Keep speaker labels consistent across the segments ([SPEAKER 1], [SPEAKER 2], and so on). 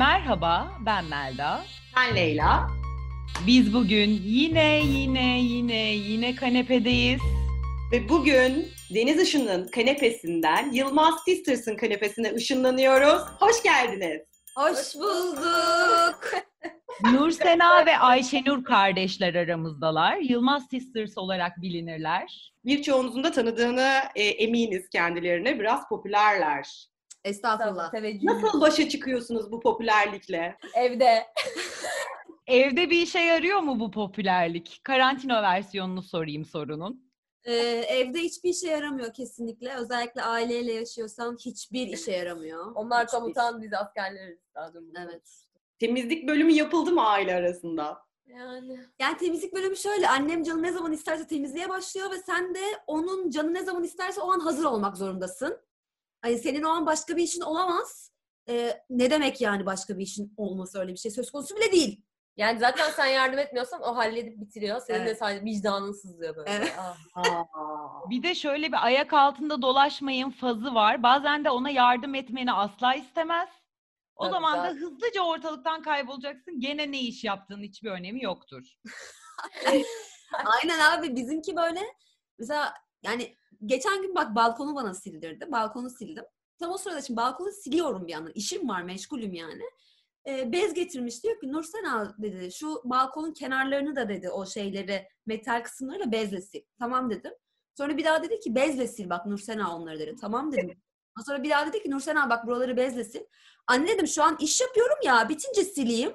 [SPEAKER 1] Merhaba, ben Melda.
[SPEAKER 2] Ben Leyla.
[SPEAKER 1] Biz bugün yine yine yine yine kanepedeyiz.
[SPEAKER 2] Ve bugün Deniz Işın'ın kanepesinden Yılmaz Sisters'ın kanepesine ışınlanıyoruz. Hoş geldiniz.
[SPEAKER 3] Hoş bulduk.
[SPEAKER 1] Nur Sena ve Ayşenur kardeşler aramızdalar. Yılmaz Sisters olarak bilinirler.
[SPEAKER 2] Birçoğunuzun da tanıdığını e, eminiz kendilerine. Biraz popülerler.
[SPEAKER 3] Estağfurullah.
[SPEAKER 2] Nasıl başa çıkıyorsunuz bu popülerlikle?
[SPEAKER 4] Evde.
[SPEAKER 1] Evde bir işe yarıyor mu bu popülerlik? Karantina versiyonunu sorayım sorunun.
[SPEAKER 3] Ee, evde hiçbir işe yaramıyor kesinlikle. Özellikle aileyle yaşıyorsan hiçbir işe yaramıyor.
[SPEAKER 4] Onlar
[SPEAKER 3] Hiçbir.
[SPEAKER 4] komutan biz askerleriz.
[SPEAKER 3] Evet.
[SPEAKER 2] Temizlik bölümü yapıldı mı aile arasında?
[SPEAKER 4] Yani.
[SPEAKER 3] Yani temizlik bölümü şöyle. Annem canı ne zaman isterse temizliğe başlıyor ve sen de onun canı ne zaman isterse o an hazır olmak zorundasın. Hani senin o an başka bir işin olamaz. Ee, ne demek yani başka bir işin olması öyle bir şey söz konusu bile değil.
[SPEAKER 4] Yani zaten sen yardım etmiyorsan o halledip bitiriyor. Senin de
[SPEAKER 3] Evet.
[SPEAKER 4] sadece vicdanın sızlıyor böyle.
[SPEAKER 3] Evet.
[SPEAKER 4] Ah.
[SPEAKER 1] Bir de şöyle bir ayak altında dolaşmayın fazı var. Bazen de ona yardım etmeni asla istemez. O
[SPEAKER 4] Tabii
[SPEAKER 1] zaman da hızlıca ortalıktan kaybolacaksın. Gene ne iş yaptığının hiçbir önemi yoktur.
[SPEAKER 3] Aynen abi bizimki böyle mesela yani geçen gün bak balkonu bana sildirdi. Balkonu sildim. Tam o sırada şimdi balkonu siliyorum bir yandan. İşim var meşgulüm yani. Ee, bez getirmiş diyor ki Nursena dedi şu balkonun kenarlarını da dedi o şeyleri metal kısımları da bezle sil. Tamam dedim. Sonra bir daha dedi ki bezle sil bak Nursena onları dedi. Tamam dedim. Sonra bir daha dedi ki Nursena bak buraları bezle sil. Anne dedim şu an iş yapıyorum ya bitince sileyim.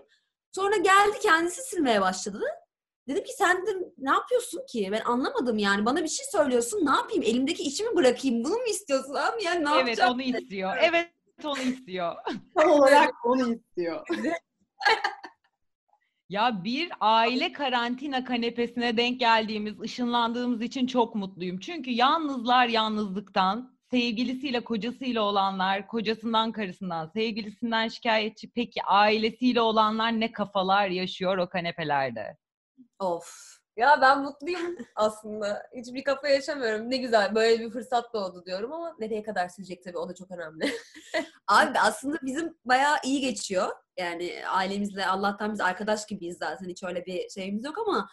[SPEAKER 3] Sonra geldi kendisi silmeye başladı. Dedim ki sen dedim, ne yapıyorsun ki? Ben anlamadım yani. Bana bir şey söylüyorsun. Ne yapayım? Elimdeki işimi bırakayım. Bunu mu istiyorsun abi? Yani ne
[SPEAKER 1] evet
[SPEAKER 3] yapacağım?
[SPEAKER 1] onu istiyor. Evet onu istiyor.
[SPEAKER 2] Tam olarak onu istiyor.
[SPEAKER 1] Ya bir aile karantina kanepesine denk geldiğimiz, ışınlandığımız için çok mutluyum. Çünkü yalnızlar yalnızlıktan, sevgilisiyle kocasıyla olanlar, kocasından karısından, sevgilisinden şikayetçi. Peki ailesiyle olanlar ne kafalar yaşıyor o kanepelerde?
[SPEAKER 3] Of.
[SPEAKER 4] Ya ben mutluyum aslında. Hiçbir kafa yaşamıyorum. Ne güzel böyle bir fırsat doğdu diyorum ama nereye kadar sürecek tabii o da çok önemli.
[SPEAKER 3] Abi aslında bizim bayağı iyi geçiyor. Yani ailemizle Allah'tan biz arkadaş gibiyiz zaten. Hiç öyle bir şeyimiz yok ama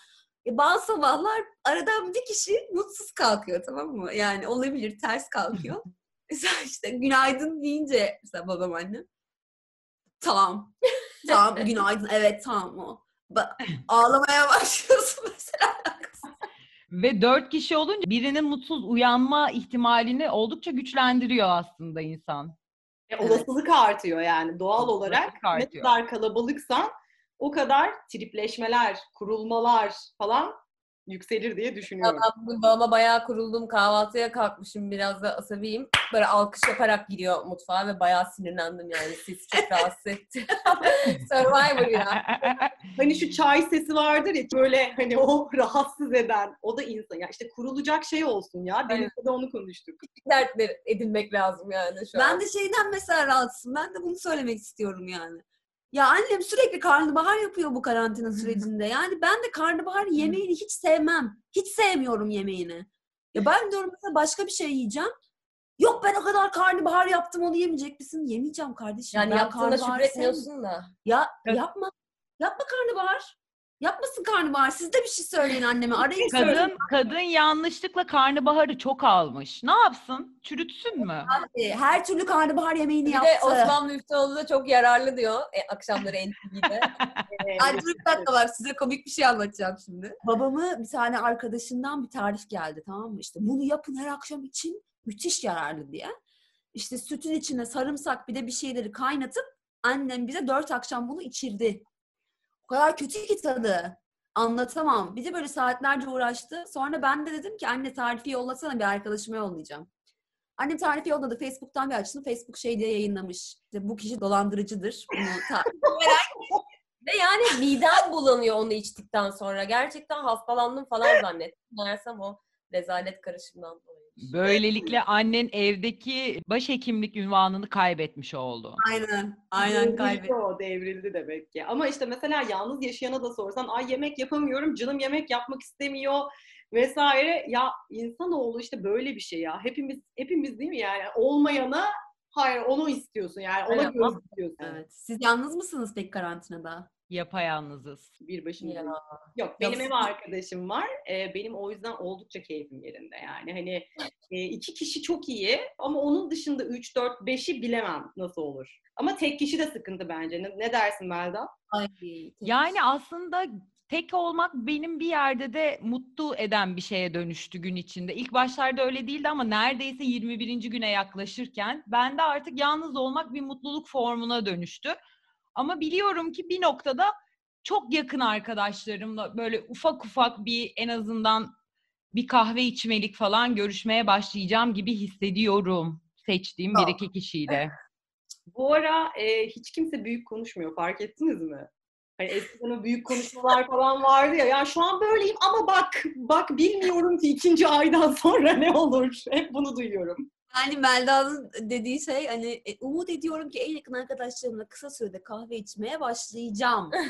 [SPEAKER 3] e, bazı sabahlar aradan bir kişi mutsuz kalkıyor tamam mı? Yani olabilir ters kalkıyor. Mesela işte günaydın deyince mesela babam annem. Tamam. Tamam günaydın. Evet tamam o. Ağlamaya başlıyorsun mesela.
[SPEAKER 1] Ve dört kişi olunca birinin mutsuz uyanma ihtimalini oldukça güçlendiriyor aslında insan.
[SPEAKER 2] E, olasılık artıyor yani doğal
[SPEAKER 1] Olasılık
[SPEAKER 2] olarak. Ne
[SPEAKER 1] artıyor.
[SPEAKER 2] kadar kalabalıksan o kadar tripleşmeler, kurulmalar falan yükselir diye
[SPEAKER 4] Ya
[SPEAKER 2] düşünüyorum.
[SPEAKER 4] ben bugün babama bayağı kuruldum. Kahvaltıya kalkmışım. Biraz da asabiyim. Böyle alkış yaparak giriyor mutfağa ve bayağı sinirlendim yani. Ses çok rahatsız etti. Survivor ya.
[SPEAKER 2] Hani şu çay sesi vardır ya böyle hani o rahatsız eden o da insan. Ya işte kurulacak şey olsun ya. Deniz'de de onu konuştuk.
[SPEAKER 4] Dertler edinmek lazım yani şu an.
[SPEAKER 3] Ben de şeyden mesela rahatsızım. Ben de bunu söylemek istiyorum yani. Ya annem sürekli karnabahar yapıyor bu karantina sürecinde. Yani ben de karnabahar yemeğini hiç sevmem. Hiç sevmiyorum yemeğini. Ya ben diyorum mesela başka bir şey yiyeceğim. Yok ben o kadar karnabahar yaptım onu yemeyecek misin? Yemeyeceğim kardeşim.
[SPEAKER 4] Yani
[SPEAKER 3] ben sevmiyorum.
[SPEAKER 4] şükretmiyorsun da.
[SPEAKER 3] Ya yapma. Yapma karnabahar. Yapmasın karnabahar. Siz de bir şey söyleyin anneme. Arayın söyleyin.
[SPEAKER 1] kadın kadın yanlışlıkla karnabaharı çok almış. Ne yapsın? Çürütsün mü?
[SPEAKER 3] Abi, Her türlü karnabahar yemeğini
[SPEAKER 4] Bir
[SPEAKER 3] yaptı.
[SPEAKER 4] de Osman Müftüoğlu da çok yararlı diyor e, akşamları NTV'de.
[SPEAKER 3] Ay dur bir dakika var size komik bir şey anlatacağım şimdi. Babamı bir tane arkadaşından bir tarif geldi tamam mı? İşte bunu yapın her akşam için müthiş yararlı diye. İşte sütün içine sarımsak bir de bir şeyleri kaynatıp annem bize dört akşam bunu içirdi. O kadar kötü ki tadı. Anlatamam. Bir de böyle saatlerce uğraştı. Sonra ben de dedim ki anne tarifi yollasana bir arkadaşıma yollayacağım. Annem tarifi yolladı. Facebook'tan bir açtım. Facebook şey diye yayınlamış. İşte bu kişi dolandırıcıdır. Bunu
[SPEAKER 4] Ve yani midem bulanıyor onu içtikten sonra. Gerçekten hastalandım falan zannettim. Meğersem o rezalet karışımdan dolayı.
[SPEAKER 1] Böylelikle annen evdeki başhekimlik ünvanını kaybetmiş oldu.
[SPEAKER 3] Aynen. Aynen kaybetti.
[SPEAKER 2] o, devrildi demek ki. Ama işte mesela yalnız yaşayana da sorsan ay yemek yapamıyorum, canım yemek yapmak istemiyor vesaire. Ya insanoğlu işte böyle bir şey ya. Hepimiz hepimiz değil mi yani olmayana Hayır onu istiyorsun yani ona göre istiyorsun.
[SPEAKER 3] Evet. Siz yalnız mısınız peki karantinada?
[SPEAKER 1] Yapayalnızız.
[SPEAKER 2] Bir başına.
[SPEAKER 4] Ya.
[SPEAKER 2] Yok benim
[SPEAKER 3] Yok.
[SPEAKER 2] ev arkadaşım var. Ee, benim o yüzden oldukça keyfim yerinde yani. Hani e, iki kişi çok iyi ama onun dışında 3, 4, 5'i bilemem nasıl olur. Ama tek kişi de sıkıntı bence. Ne, ne dersin Melda?
[SPEAKER 3] Ay,
[SPEAKER 1] Yani aslında tek olmak benim bir yerde de mutlu eden bir şeye dönüştü gün içinde. İlk başlarda öyle değildi ama neredeyse 21. güne yaklaşırken bende artık yalnız olmak bir mutluluk formuna dönüştü. Ama biliyorum ki bir noktada çok yakın arkadaşlarımla böyle ufak ufak bir en azından bir kahve içmelik falan görüşmeye başlayacağım gibi hissediyorum seçtiğim bir iki kişiyle.
[SPEAKER 2] Bu ara e, hiç kimse büyük konuşmuyor. Fark ettiniz mi? Hani eskiden o büyük konuşmalar falan vardı ya. Ya şu an böyleyim ama bak, bak bilmiyorum ki ikinci aydan sonra ne olur. Hep bunu duyuyorum.
[SPEAKER 3] Yani Melda'nın dediği şey hani e, umut ediyorum ki en yakın arkadaşlarımla kısa sürede kahve içmeye başlayacağım.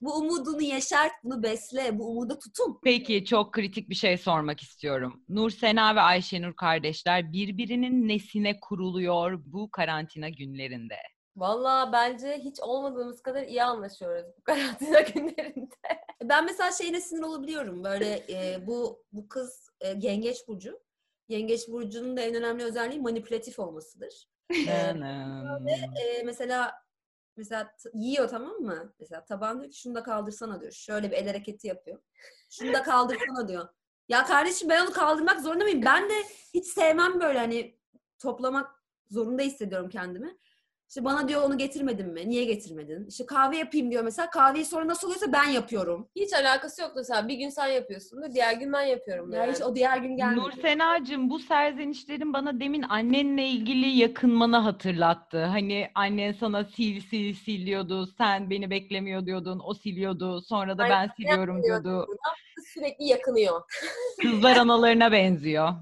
[SPEAKER 3] Bu umudunu yeşert, bunu besle, bu umuda tutun.
[SPEAKER 1] Peki çok kritik bir şey sormak istiyorum. Nur Sena ve Ayşenur kardeşler birbirinin nesine kuruluyor bu karantina günlerinde?
[SPEAKER 4] Valla bence hiç olmadığımız kadar iyi anlaşıyoruz bu karantina günlerinde.
[SPEAKER 3] Ben mesela şeyine sinir olabiliyorum. Böyle e, bu bu kız e, yengeç burcu. Yengeç burcunun da en önemli özelliği manipülatif olmasıdır.
[SPEAKER 1] Nınım.
[SPEAKER 3] E, mesela mesela yiyor tamam mı? Mesela taban diyor ki şunu da kaldırsana diyor. Şöyle bir el hareketi yapıyor. Şunu da kaldırsana diyor. Ya kardeşim ben onu kaldırmak zorunda mıyım? Ben de hiç sevmem böyle hani toplamak zorunda hissediyorum kendimi. İşte bana diyor onu getirmedin mi? Niye getirmedin? İşte kahve yapayım diyor mesela. Kahveyi sonra nasıl oluyorsa ben yapıyorum.
[SPEAKER 4] Hiç alakası yok mesela. Bir gün sen yapıyorsun diğer gün ben yapıyorum
[SPEAKER 3] Ya
[SPEAKER 4] yani.
[SPEAKER 3] hiç o diğer gün gelmedi.
[SPEAKER 1] Nur Sena'cığım bu serzenişlerin bana demin annenle ilgili yakınmanı hatırlattı. Hani annen sana sil sil sil diyordu, sen beni beklemiyor diyordun, o siliyordu, sonra da
[SPEAKER 4] Aynen,
[SPEAKER 1] ben siliyorum diyordu.
[SPEAKER 4] Sürekli yakınıyor.
[SPEAKER 1] Kızlar analarına benziyor.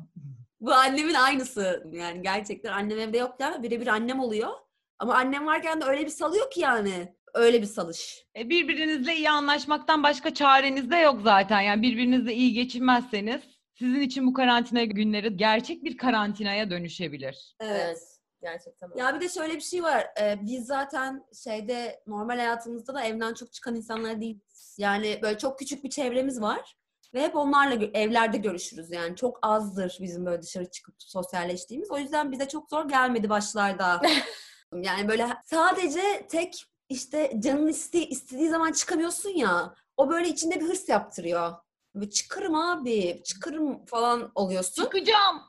[SPEAKER 3] Bu annemin aynısı. Yani gerçekten annem evde yok ya. Birebir annem oluyor. Ama annem varken de öyle bir salıyor ki yani. Öyle bir salış.
[SPEAKER 1] E, birbirinizle iyi anlaşmaktan başka çareniz de yok zaten. Yani birbirinizle iyi geçinmezseniz sizin için bu karantina günleri gerçek bir karantinaya dönüşebilir.
[SPEAKER 4] Evet. Gerçekten öyle.
[SPEAKER 3] Ya bir de şöyle bir şey var. Ee, biz zaten şeyde normal hayatımızda da evden çok çıkan insanlar değiliz. Yani böyle çok küçük bir çevremiz var. Ve hep onlarla gö- evlerde görüşürüz yani. Çok azdır bizim böyle dışarı çıkıp sosyalleştiğimiz. O yüzden bize çok zor gelmedi başlarda. yani böyle sadece tek işte canın iste, istediği zaman çıkamıyorsun ya. O böyle içinde bir hırs yaptırıyor. Böyle çıkarım abi, çıkarım falan oluyorsun
[SPEAKER 1] Çıkacağım.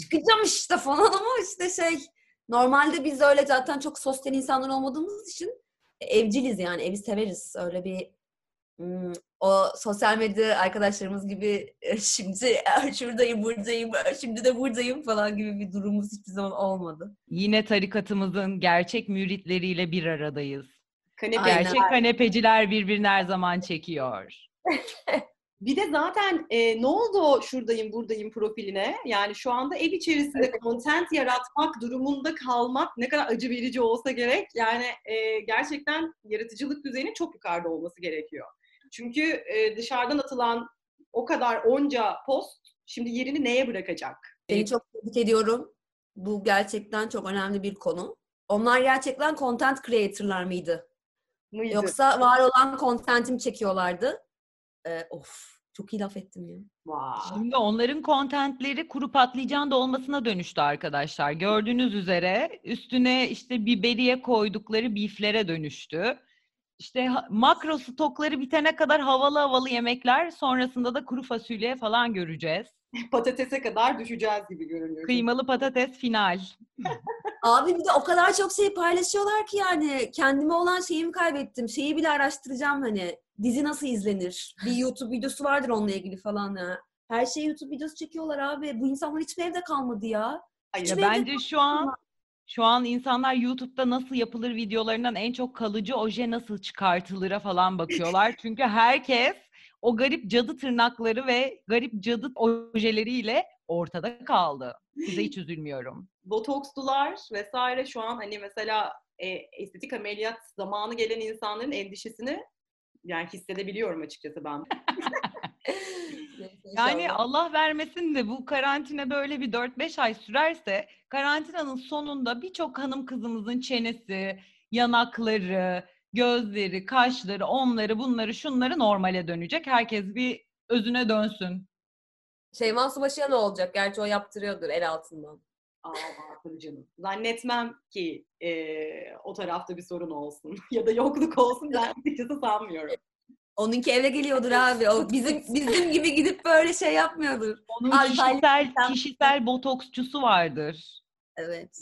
[SPEAKER 3] çıkacağım işte falan ama işte şey normalde biz öyle zaten çok sosyal insanlar olmadığımız için evciliz yani evi severiz öyle bir o sosyal medya arkadaşlarımız gibi e, şimdi "Ah, şuradayım buradayım ah, şimdi de buradayım falan gibi bir durumumuz hiçbir zaman olmadı.
[SPEAKER 1] Yine tarikatımızın gerçek müritleriyle bir aradayız.
[SPEAKER 2] Kanepe.
[SPEAKER 1] Gerçek kanepeciler birbirini her zaman çekiyor.
[SPEAKER 2] Bir de zaten e, ne oldu o şuradayım buradayım profiline? Yani şu anda ev içerisinde content yaratmak durumunda kalmak ne kadar acı verici olsa gerek. Yani e, gerçekten yaratıcılık düzeyinin çok yukarıda olması gerekiyor. Çünkü e, dışarıdan atılan o kadar onca post şimdi yerini neye bırakacak?
[SPEAKER 3] Seni çok tebrik ediyorum. Bu gerçekten çok önemli bir konu. Onlar gerçekten content creator'lar mıydı?
[SPEAKER 2] Mıydı?
[SPEAKER 3] Yoksa var olan content'imi çekiyorlardı. Ee, of çok iyi laf ettim ya.
[SPEAKER 2] Vay.
[SPEAKER 1] Şimdi onların kontentleri kuru patlıcan dolmasına dönüştü arkadaşlar. Gördüğünüz üzere üstüne işte biberiye koydukları biflere dönüştü. İşte ha- makro stokları bitene kadar havalı havalı yemekler sonrasında da kuru fasulye falan göreceğiz.
[SPEAKER 2] Patatese kadar düşeceğiz gibi görünüyor.
[SPEAKER 1] Kıymalı patates final.
[SPEAKER 3] Abi bir de o kadar çok şey paylaşıyorlar ki yani kendime olan şeyimi kaybettim. Şeyi bile araştıracağım hani. Dizi nasıl izlenir? Bir YouTube videosu vardır onunla ilgili falan ya. Her şeyi YouTube videosu çekiyorlar abi. Bu insanlar hiçbir evde kalmadı ya.
[SPEAKER 2] Hayır,
[SPEAKER 1] bence şu an şu an insanlar YouTube'da nasıl yapılır videolarından en çok kalıcı oje nasıl çıkartılır'a falan bakıyorlar. Çünkü herkes o garip cadı tırnakları ve garip cadı ojeleriyle ortada kaldı. Size hiç üzülmüyorum.
[SPEAKER 2] botokslular vesaire şu an hani mesela e, estetik ameliyat zamanı gelen insanların endişesini yani hissedebiliyorum açıkçası ben.
[SPEAKER 1] Yani. Allah vermesin de bu karantina böyle bir 4-5 ay sürerse karantinanın sonunda birçok hanım kızımızın çenesi, yanakları, gözleri, kaşları, onları, bunları, şunları normale dönecek. Herkes bir özüne dönsün.
[SPEAKER 4] Şeyma Subaşı'ya ne olacak? Gerçi o yaptırıyordur el altından.
[SPEAKER 2] Aa, tabii canım. Zannetmem ki e, o tarafta bir sorun olsun ya da yokluk olsun ben açıkçası sanmıyorum.
[SPEAKER 3] Onunki eve geliyordur abi. O bizim bizim gibi gidip böyle şey yapmıyordur.
[SPEAKER 1] Onun kişisel, kişisel botoksçusu vardır.
[SPEAKER 3] Evet.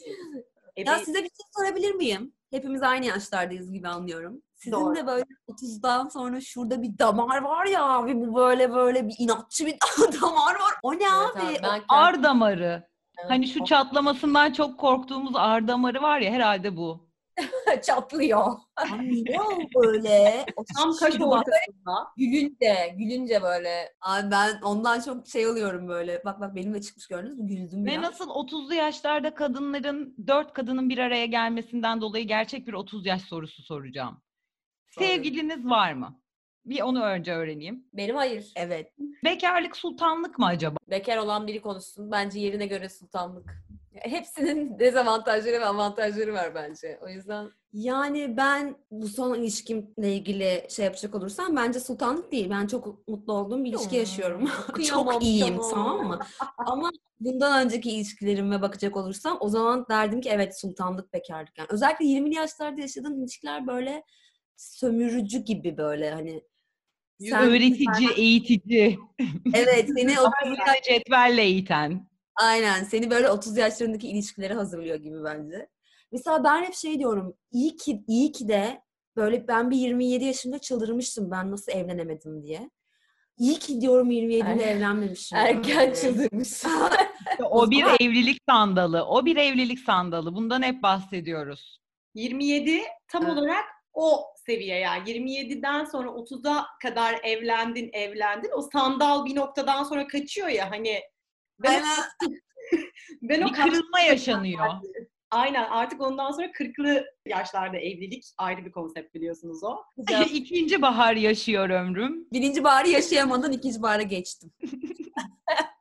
[SPEAKER 2] E,
[SPEAKER 3] Ya size bir şey sorabilir miyim? Hepimiz aynı yaşlardayız gibi anlıyorum. Sizin
[SPEAKER 2] Doğru.
[SPEAKER 3] de böyle 30'dan sonra şurada bir damar var ya abi bu böyle böyle bir inatçı bir damar var. O ne
[SPEAKER 4] Evet
[SPEAKER 3] abi?
[SPEAKER 4] abi,
[SPEAKER 3] O-
[SPEAKER 4] ben
[SPEAKER 1] Ar damarı.
[SPEAKER 4] Evet.
[SPEAKER 1] Hani şu çatlamasından çok korktuğumuz ar damarı var ya herhalde bu.
[SPEAKER 4] çatlıyor.
[SPEAKER 3] Abi ne o böyle? O
[SPEAKER 2] tam kaş ortasında.
[SPEAKER 4] Gülünce, gülünce böyle.
[SPEAKER 3] Abi ben ondan çok şey oluyorum böyle. Bak bak benim de çıkmış gördünüz mü? Güldüm
[SPEAKER 1] Ve
[SPEAKER 3] ya.
[SPEAKER 1] nasıl 30'lu yaşlarda kadınların, dört kadının bir araya gelmesinden dolayı gerçek bir 30 yaş sorusu soracağım. Sevgiliniz var mı? Bir onu önce öğreneyim.
[SPEAKER 4] Benim hayır.
[SPEAKER 3] Evet.
[SPEAKER 1] Bekarlık sultanlık mı acaba?
[SPEAKER 4] Bekar olan biri konuşsun. Bence yerine göre sultanlık. Hepsinin dezavantajları ve avantajları var bence. O yüzden
[SPEAKER 3] Yani ben bu son ilişkimle ilgili şey yapacak olursam bence sultanlık değil. Ben çok mutlu olduğum bir ilişki yaşıyorum. Çok iyiyim tamam mı? Ama bundan önceki ilişkilerime bakacak olursam o zaman derdim ki evet sultanlık bekarlık. Yani özellikle 20'li yaşlarda yaşadığım ilişkiler böyle sömürücü gibi böyle hani sen-
[SPEAKER 1] Öğretici, eğitici,
[SPEAKER 3] evet seni o
[SPEAKER 1] sana cetvelle eğiten.
[SPEAKER 3] Aynen. Seni böyle 30 yaşlarındaki ilişkilere hazırlıyor gibi bence. Mesela ben hep şey diyorum. iyi ki iyi ki de böyle ben bir 27 yaşında çıldırmıştım ben nasıl evlenemedim diye. İyi ki diyorum 27'de
[SPEAKER 4] Er-
[SPEAKER 3] evlenmemişim.
[SPEAKER 4] erken çıldırmış.
[SPEAKER 1] O bir evlilik sandalı. O bir evlilik sandalı. Bundan hep bahsediyoruz.
[SPEAKER 2] 27 tam
[SPEAKER 3] Evet.
[SPEAKER 2] olarak o seviye yani 27'den sonra 30'a kadar evlendin evlendin o sandal bir noktadan sonra kaçıyor ya hani ben, ben o
[SPEAKER 1] Bir kırılma yaşanıyor.
[SPEAKER 2] Aynen artık ondan sonra 40'lı yaşlarda evlilik ayrı bir konsept biliyorsunuz o.
[SPEAKER 1] İkinci bahar yaşıyor ömrüm.
[SPEAKER 3] Birinci baharı yaşayamadan ikinci bahara geçtim.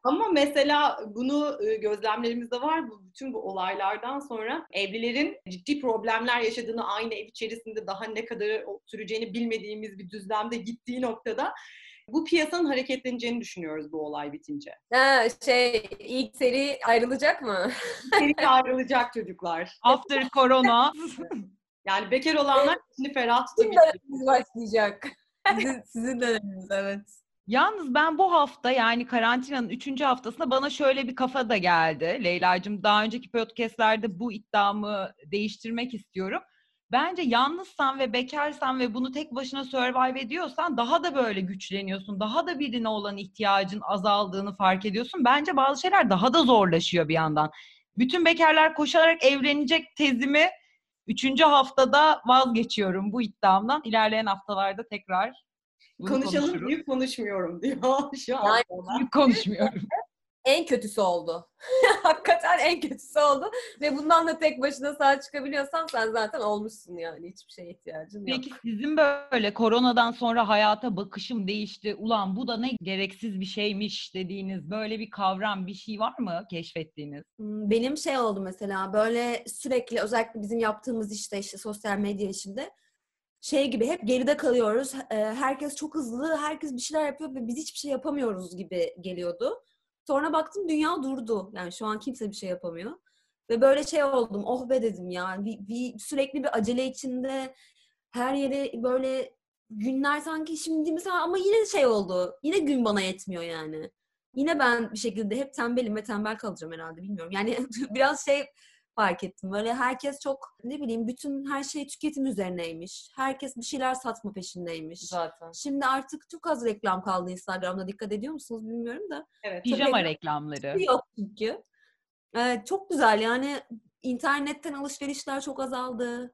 [SPEAKER 2] Ama mesela bunu e, gözlemlerimizde var. Bu bütün bu olaylardan sonra evlilerin ciddi problemler yaşadığını aynı ev içerisinde daha ne kadar süreceğini bilmediğimiz bir düzlemde gittiği noktada bu piyasanın hareketleneceğini düşünüyoruz bu olay bitince.
[SPEAKER 4] ha, şey ilk seri ayrılacak mı?
[SPEAKER 2] Seri ayrılacak çocuklar.
[SPEAKER 1] After corona.
[SPEAKER 2] Yani bekar olanlar içini ferah tutabilir.
[SPEAKER 4] başlayacak.
[SPEAKER 3] Sizin, sizin döneminiz evet.
[SPEAKER 1] Yalnız ben bu hafta yani karantinanın üçüncü haftasında bana şöyle bir kafa da geldi. Leyla'cığım daha önceki podcastlerde bu iddiamı değiştirmek istiyorum. Bence yalnızsan ve bekarsan ve bunu tek başına survive ediyorsan daha da böyle güçleniyorsun. Daha da birine olan ihtiyacın azaldığını fark ediyorsun. Bence bazı şeyler daha da zorlaşıyor bir yandan. Bütün bekarlar koşarak evlenecek tezimi üçüncü haftada vazgeçiyorum bu iddiamdan. İlerleyen haftalarda tekrar bunu
[SPEAKER 2] Konuşalım
[SPEAKER 1] konuşuruz.
[SPEAKER 2] büyük konuşmuyorum diyor şu an.
[SPEAKER 4] Yani-
[SPEAKER 1] Büyük konuşmuyorum.
[SPEAKER 4] En kötüsü oldu. Hakikaten en kötüsü oldu. Ve bundan da tek başına sağ çıkabiliyorsan sen zaten olmuşsun yani. Hiçbir şeye ihtiyacın yok.
[SPEAKER 1] Peki sizin böyle koronadan sonra hayata bakışım değişti. Ulan bu da ne gereksiz bir şeymiş dediğiniz böyle bir kavram bir şey var mı keşfettiğiniz?
[SPEAKER 3] Hmm, Benim şey oldu mesela böyle sürekli özellikle bizim yaptığımız işte işte sosyal medya işinde şey gibi hep geride kalıyoruz. Ee, Herkes çok hızlı, herkes bir şeyler yapıyor ve biz hiçbir şey yapamıyoruz gibi geliyordu. Sonra baktım dünya durdu. Yani şu an kimse bir şey yapamıyor. Ve böyle şey oldum. Oh be dedim ya. Bir, bir sürekli bir acele içinde her yere böyle günler sanki şimdi mesela ama yine şey oldu. Yine gün bana yetmiyor yani. Yine ben bir şekilde hep tembelim ve tembel kalacağım herhalde bilmiyorum. Yani biraz şey fark ettim. Böyle herkes çok ne bileyim bütün her şey tüketim üzerineymiş. Herkes bir şeyler satma peşindeymiş.
[SPEAKER 4] Zaten.
[SPEAKER 3] Şimdi artık çok az reklam kaldı Instagram'da. Dikkat ediyor musunuz bilmiyorum da.
[SPEAKER 2] Evet.
[SPEAKER 1] Pijama reklamları.
[SPEAKER 3] Yok çünkü. Evet, çok güzel yani internetten alışverişler çok azaldı.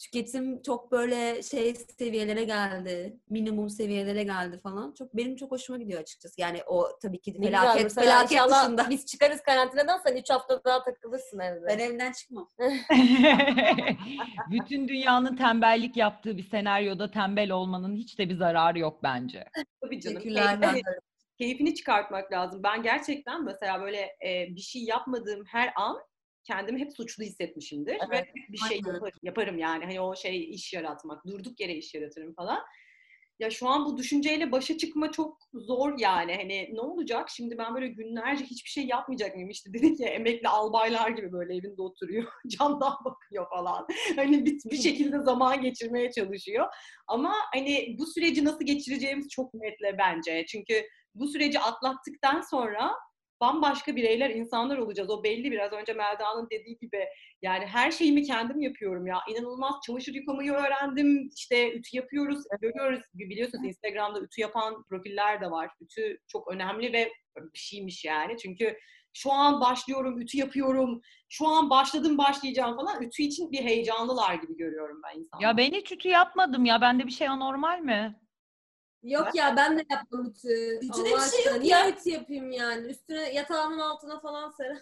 [SPEAKER 3] Tüketim çok böyle şey seviyelere geldi. Minimum seviyelere geldi falan. Çok benim çok hoşuma gidiyor açıkçası. Yani o tabii ki
[SPEAKER 4] Ne güzel.
[SPEAKER 3] felaket felaket
[SPEAKER 4] inşallah
[SPEAKER 3] dışında.
[SPEAKER 4] Biz çıkarız karantinadan sen 3 hafta daha takılırsın evde.
[SPEAKER 3] Ben evden çıkmam.
[SPEAKER 1] Bütün dünyanın tembellik yaptığı bir senaryoda tembel olmanın hiç de bir zararı yok bence.
[SPEAKER 2] Tabii canım.
[SPEAKER 3] Teşekkürler.
[SPEAKER 2] Keyfini, keyfini çıkartmak lazım. Ben gerçekten mesela böyle e, bir şey yapmadığım her an kendimi hep suçlu hissetmişimdir. Ve
[SPEAKER 4] Evet.
[SPEAKER 2] hep bir şey yaparım, yaparım yani. Hani o şey iş yaratmak, durduk yere iş yaratırım falan. Ya şu an bu düşünceyle başa çıkma çok zor yani. Hani ne olacak? Şimdi ben böyle günlerce hiçbir şey yapmayacak mıyım? İşte dedik ya emekli albaylar gibi böyle evinde oturuyor. Camdan bakıyor falan. Hani bir, bir şekilde zaman geçirmeye çalışıyor. Ama hani bu süreci nasıl geçireceğimiz çok netle bence. Çünkü bu süreci atlattıktan sonra bambaşka bireyler, insanlar olacağız. O belli biraz önce Melda'nın dediği gibi. Yani her şeyimi kendim yapıyorum ya. İnanılmaz çamaşır yıkamayı öğrendim. İşte ütü yapıyoruz, görüyoruz. Biliyorsunuz Instagram'da ütü yapan profiller de var. Ütü çok önemli ve bir şeymiş yani. Çünkü şu an başlıyorum, ütü yapıyorum. Şu an başladım, başlayacağım falan. Ütü için bir heyecanlılar gibi görüyorum ben insanları.
[SPEAKER 1] Ya ben hiç ütü yapmadım ya. Bende bir şey anormal mi?
[SPEAKER 4] Yok ya ben de yapmam ütü.
[SPEAKER 3] Ütüde bir şey yok.
[SPEAKER 4] Niye ütü yapayım yani? Üstüne yatağımın altına falan ser.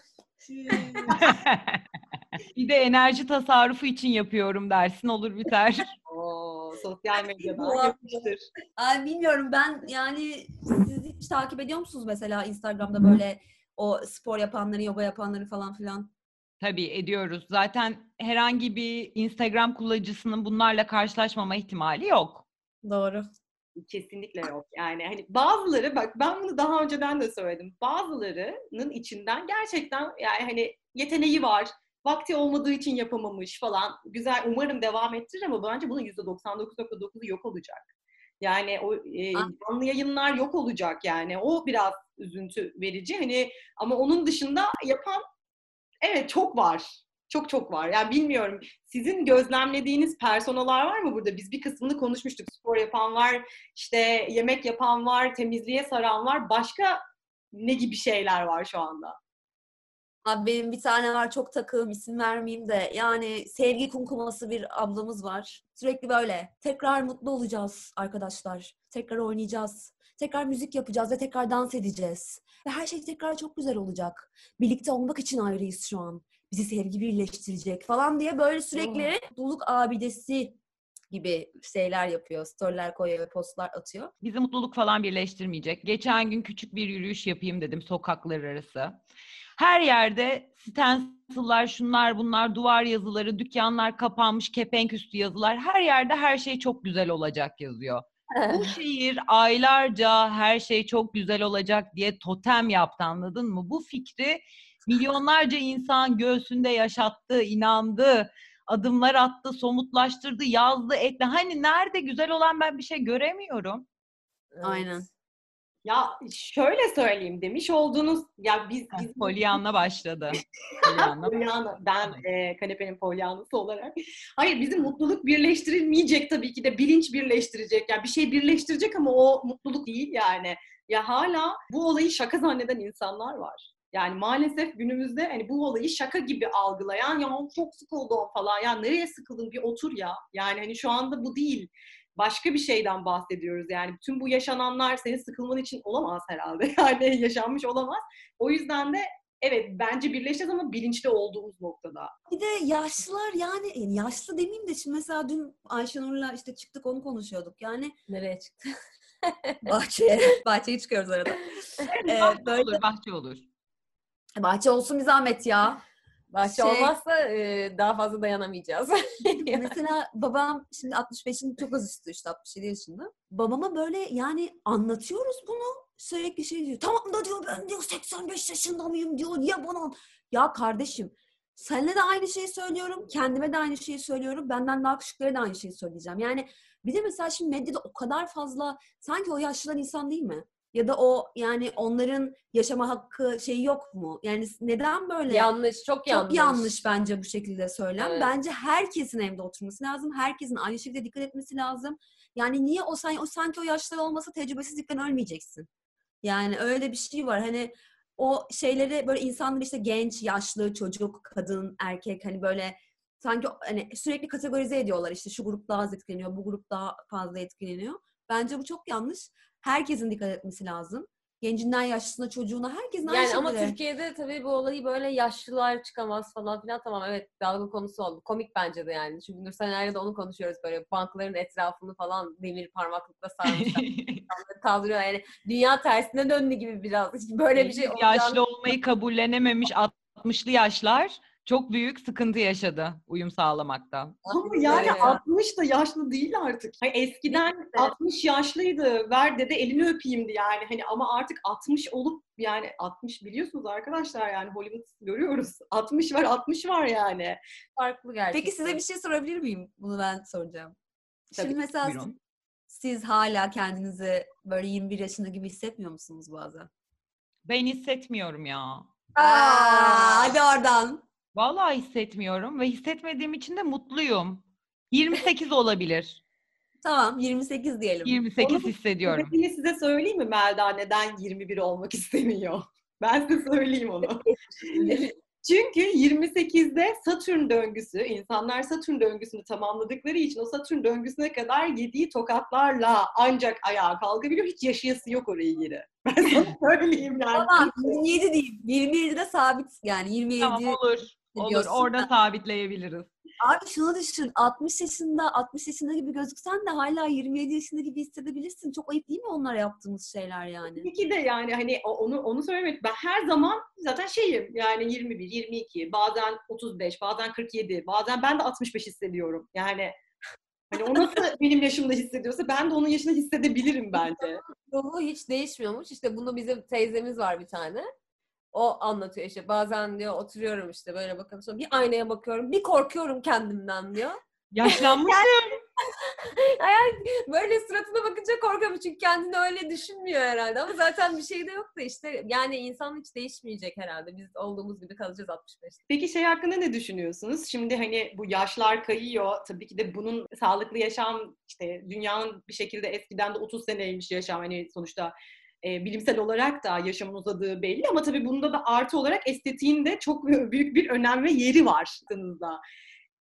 [SPEAKER 1] bir de enerji tasarrufu için yapıyorum dersin olur biter.
[SPEAKER 2] Oo, sosyal medyadan yapıştır.
[SPEAKER 3] Ay bilmiyorum ben yani siz hiç takip ediyor musunuz mesela Instagram'da böyle o spor yapanları, yoga yapanları falan filan?
[SPEAKER 1] Tabii ediyoruz. Zaten herhangi bir Instagram kullanıcısının bunlarla karşılaşmama ihtimali yok.
[SPEAKER 3] Doğru.
[SPEAKER 2] Kesinlikle yok. Yani hani bazıları bak ben bunu daha önceden de söyledim. Bazılarının içinden gerçekten yani hani yeteneği var. Vakti olmadığı için yapamamış falan. Güzel umarım devam ettirir ama bence bunun %99.9'u yok olacak. Yani o e,
[SPEAKER 3] Ah.
[SPEAKER 2] canlı yayınlar yok olacak yani. O biraz üzüntü verici. Hani ama onun dışında yapan evet çok var. Çok çok var. Yani bilmiyorum. Sizin gözlemlediğiniz personalar var mı burada? Biz bir kısmını konuşmuştuk. Spor yapan var, işte yemek yapan var, temizliğe saran var. Başka ne gibi şeyler var şu anda?
[SPEAKER 3] Abi benim bir tane var çok takığım isim vermeyeyim de yani sevgi kumkuması bir ablamız var. Sürekli böyle tekrar mutlu olacağız arkadaşlar. Tekrar oynayacağız. Tekrar müzik yapacağız ve tekrar dans edeceğiz. Ve her şey tekrar çok güzel olacak. Birlikte olmak için ayrıyız şu an. Bizi sevgi birleştirecek falan diye böyle sürekli mutluluk abidesi gibi şeyler yapıyor. Storyler koyuyor ve postlar atıyor.
[SPEAKER 1] Bizi mutluluk falan birleştirmeyecek. Geçen gün küçük bir yürüyüş yapayım dedim sokaklar arası. Her yerde stencil'lar, şunlar bunlar, duvar yazıları, dükkanlar kapanmış, kepenk üstü yazılar. Her yerde her şey çok güzel olacak yazıyor. Bu şehir aylarca her şey çok güzel olacak diye totem yaptı anladın mı? Bu fikri milyonlarca insan göğsünde yaşattı, inandı, adımlar attı, somutlaştırdı, yazdı, etti. Hani nerede güzel olan ben bir şey göremiyorum.
[SPEAKER 3] Aynen.
[SPEAKER 2] Ya şöyle söyleyeyim demiş olduğunuz ya biz biz
[SPEAKER 1] Pollyanna başladı. Pollyanna,
[SPEAKER 2] ben e, kanepenin polyanlısı olarak. Hayır bizim mutluluk birleştirilmeyecek tabii ki de bilinç birleştirecek. Yani bir şey birleştirecek ama o mutluluk değil yani. Ya hala bu olayı şaka zanneden insanlar var. Yani maalesef günümüzde hani bu olayı şaka gibi algılayan ya çok sıkıldım falan. Ya nereye sıkıldın bir otur ya. Yani hani şu anda bu değil. Başka bir şeyden bahsediyoruz yani. Bütün bu yaşananlar senin sıkılman için olamaz herhalde. Yani yaşanmış olamaz. O yüzden de evet bence birleşeceğiz ama bilinçli olduğumuz noktada.
[SPEAKER 3] Bir de yaşlılar yani yani yaşlı demeyeyim de şimdi mesela dün Ayşenur'la işte çıktık onu konuşuyorduk. Yani
[SPEAKER 4] Nereye çıktı?
[SPEAKER 3] bahçeye, bahçeye çıkıyoruz arada. Ee,
[SPEAKER 1] bahçe
[SPEAKER 3] böyle
[SPEAKER 1] olur, bahçe olur.
[SPEAKER 3] Bahçe olsun bir zahmet ya.
[SPEAKER 4] Bahçe
[SPEAKER 3] Şey-
[SPEAKER 4] olmazsa e, daha fazla dayanamayacağız.
[SPEAKER 3] Mesela babam şimdi 65'in çok az üstü işte 67 yaşında. Babama böyle yani anlatıyoruz bunu sürekli şey diyor. Tamam da diyor ben diyor 85 yaşında mıyım diyor. Niye bana? Ya kardeşim seninle de aynı şeyi söylüyorum. Kendime de aynı şeyi söylüyorum. Benden daha küçüklere de aynı şeyi söyleyeceğim. Yani bir de mesela şimdi medyada o kadar fazla sanki o yaşlılar insan değil mi? Ya da o yani onların yaşama hakkı şeyi yok mu? Yani neden böyle?
[SPEAKER 4] yanlış, çok yanlış.
[SPEAKER 3] Çok yanlış bence bu şekilde söylem.
[SPEAKER 4] Evet.
[SPEAKER 3] Bence herkesin evde oturması lazım. Herkesin aynı şekilde dikkat etmesi lazım. Yani niye o, o sanki o yaşlar olmasa tecrübesizlikten ölmeyeceksin. Yani öyle bir şey var. Hani o şeyleri böyle insanlar işte genç, yaşlı, çocuk, kadın, erkek hani böyle sanki hani sürekli kategorize ediyorlar işte şu grup daha az etkileniyor, bu grup daha fazla etkileniyor. Bence bu çok yanlış. Herkesin dikkat etmesi lazım. Gencinden yaşlısına, çocuğuna herkesin aynı
[SPEAKER 4] Yani ama
[SPEAKER 3] şekilde.
[SPEAKER 4] Türkiye'de tabii bu olayı böyle yaşlılar çıkamaz falan filan tamam evet dalga konusu oldu. Komik bence de yani. Çünkü Nursenler'le de onu konuşuyoruz böyle bankların etrafını falan demir parmaklıkla sarmışlar. kaldırıyor. Yani dünya tersine döndü gibi biraz. Böyle bir şey olacağını
[SPEAKER 1] Yaşlı olmayı kabullenememiş 60'lı yaşlar çok büyük sıkıntı yaşadı uyum sağlamakta.
[SPEAKER 2] Ama yani
[SPEAKER 4] Evet.
[SPEAKER 2] 60 da yaşlı değil artık. Hani eskiden
[SPEAKER 3] Evet.
[SPEAKER 2] 60 yaşlıydı. Ver dede elini öpeyimdi yani. Hani ama artık 60 olup yani 60 biliyorsunuz arkadaşlar yani Hollywood görüyoruz. 60 var 60 var yani.
[SPEAKER 4] farklı gerçekten.
[SPEAKER 3] Peki size bir şey sorabilir miyim? Bunu ben soracağım.
[SPEAKER 2] Tabii,
[SPEAKER 3] Şimdi mesela
[SPEAKER 1] Buyurun.
[SPEAKER 3] siz hala kendinizi böyle 21 yaşında gibi hissetmiyor musunuz bazen?
[SPEAKER 1] Ben hissetmiyorum ya.
[SPEAKER 3] Aa, hadi oradan.
[SPEAKER 1] Vallahi hissetmiyorum ve hissetmediğim için de mutluyum. 28 olabilir.
[SPEAKER 3] Tamam 28 diyelim.
[SPEAKER 1] 28
[SPEAKER 2] Onu-
[SPEAKER 1] hissediyorum.
[SPEAKER 2] Sebebini size söyleyeyim mi Melda neden 21 olmak istemiyor? Ben size söyleyeyim onu. Çünkü 28'de Satürn döngüsü, insanlar Satürn döngüsünü tamamladıkları için o Satürn döngüsüne kadar yediği tokatlarla ancak ayağa kalkabiliyor. Hiç yaşayası yok orayı geri. Ben sana söyleyeyim yani.
[SPEAKER 3] Tamam 27 değil. 27'de sabit yani 27.
[SPEAKER 1] Tamam olur. Olur.
[SPEAKER 3] diyorsun.
[SPEAKER 1] Orada sabitleyebiliriz.
[SPEAKER 3] Abi şunu düşün 60 yaşında 60 yaşında gibi gözüksen de hala 27 yaşında gibi hissedebilirsin. Çok ayıp değil mi onlara yaptığımız şeyler yani?
[SPEAKER 2] Tabii ki de yani hani onu onu söylemek ben her zaman zaten şeyim yani 21, 22, bazen 35, bazen 47, bazen ben de 65 hissediyorum. Yani hani o nasıl benim yaşımda hissediyorsa ben de onun yaşında hissedebilirim bence.
[SPEAKER 4] ruhu hiç değişmiyormuş. İşte bunu bizim teyzemiz var bir tane. O anlatıyor işte bazen diyor oturuyorum işte böyle bakıyorum sonra bir aynaya bakıyorum bir korkuyorum kendimden diyor.
[SPEAKER 1] Yaşlanmış.
[SPEAKER 4] Yani böyle suratına bakınca korkuyorum çünkü kendini öyle düşünmüyor herhalde ama zaten bir şey de yok da işte yani insan hiç değişmeyecek herhalde. Biz olduğumuz gibi kalacağız 65.
[SPEAKER 2] Peki şey hakkında ne düşünüyorsunuz? Şimdi hani bu yaşlar kayıyor. Tabii ki de bunun sağlıklı yaşam işte dünyanın bir şekilde eskiden de 30 seneymiş yaşam hani sonuçta e, bilimsel olarak da yaşamın uzadığı belli ama tabii bunda da artı olarak estetiğin de çok büyük bir önem ve yeri var aklınızda.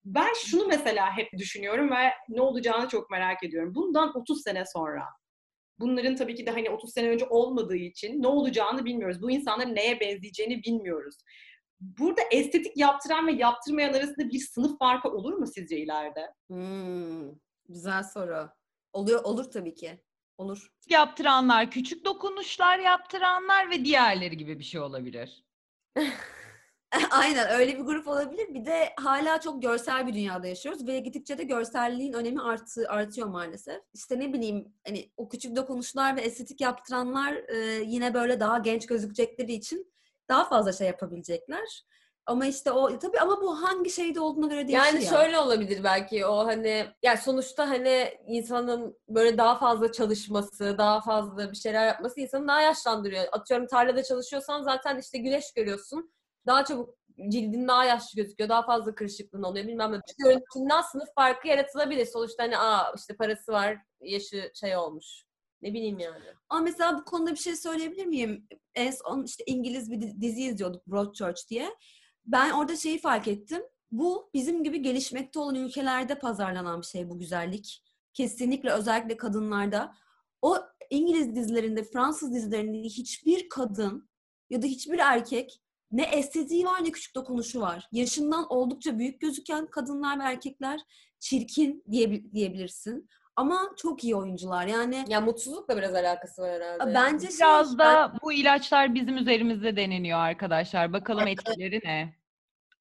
[SPEAKER 2] Ben şunu mesela hep düşünüyorum ve ne olacağını çok merak ediyorum. Bundan 30 sene sonra bunların tabii ki de hani 30 sene önce olmadığı için ne olacağını bilmiyoruz. Bu insanların neye benzeyeceğini bilmiyoruz. Burada estetik yaptıran ve yaptırmayan arasında bir sınıf farkı olur mu sizce ileride?
[SPEAKER 3] Hmm, güzel soru. Oluyor olur tabii ki. Olur.
[SPEAKER 1] yaptıranlar, küçük dokunuşlar yaptıranlar ve diğerleri gibi bir şey olabilir.
[SPEAKER 3] Aynen öyle bir grup olabilir. Bir de hala çok görsel bir dünyada yaşıyoruz ve gittikçe de görselliğin önemi artı, artıyor maalesef. İşte ne bileyim hani o küçük dokunuşlar ve estetik yaptıranlar e, yine böyle daha genç gözükecekleri için daha fazla şey yapabilecekler. Ama işte o tabii ama bu hangi şeyde olduğuna göre değişiyor.
[SPEAKER 4] Yani şöyle olabilir belki o hani yani sonuçta hani insanın böyle daha fazla çalışması, daha fazla bir şeyler yapması insanı daha yaşlandırıyor. Atıyorum tarlada çalışıyorsan zaten işte güneş görüyorsun. Daha çabuk cildin daha yaşlı gözüküyor. Daha fazla kırışıklığın oluyor. Bilmem ne. Görüntünden sınıf farkı yaratılabilir. Sonuçta hani aa işte parası var, yaşı şey olmuş. Ne bileyim yani.
[SPEAKER 3] Ama mesela bu konuda bir şey söyleyebilir miyim? En son işte İngiliz bir di- dizi izliyorduk Broadchurch diye. Ben orada şeyi fark ettim. Bu bizim gibi gelişmekte olan ülkelerde pazarlanan bir şey bu güzellik. Kesinlikle özellikle kadınlarda. O İngiliz dizilerinde, Fransız dizilerinde hiçbir kadın ya da hiçbir erkek ne estetiği var ne küçük dokunuşu var. Yaşından oldukça büyük gözüken kadınlar ve erkekler çirkin diyebil- diyebilirsin. Ama çok iyi oyuncular. Yani
[SPEAKER 4] Ya mutsuzlukla biraz alakası var herhalde.
[SPEAKER 3] bence şey,
[SPEAKER 1] Biraz da bu ilaçlar bizim üzerimizde deneniyor arkadaşlar. Bakalım etkileri ne?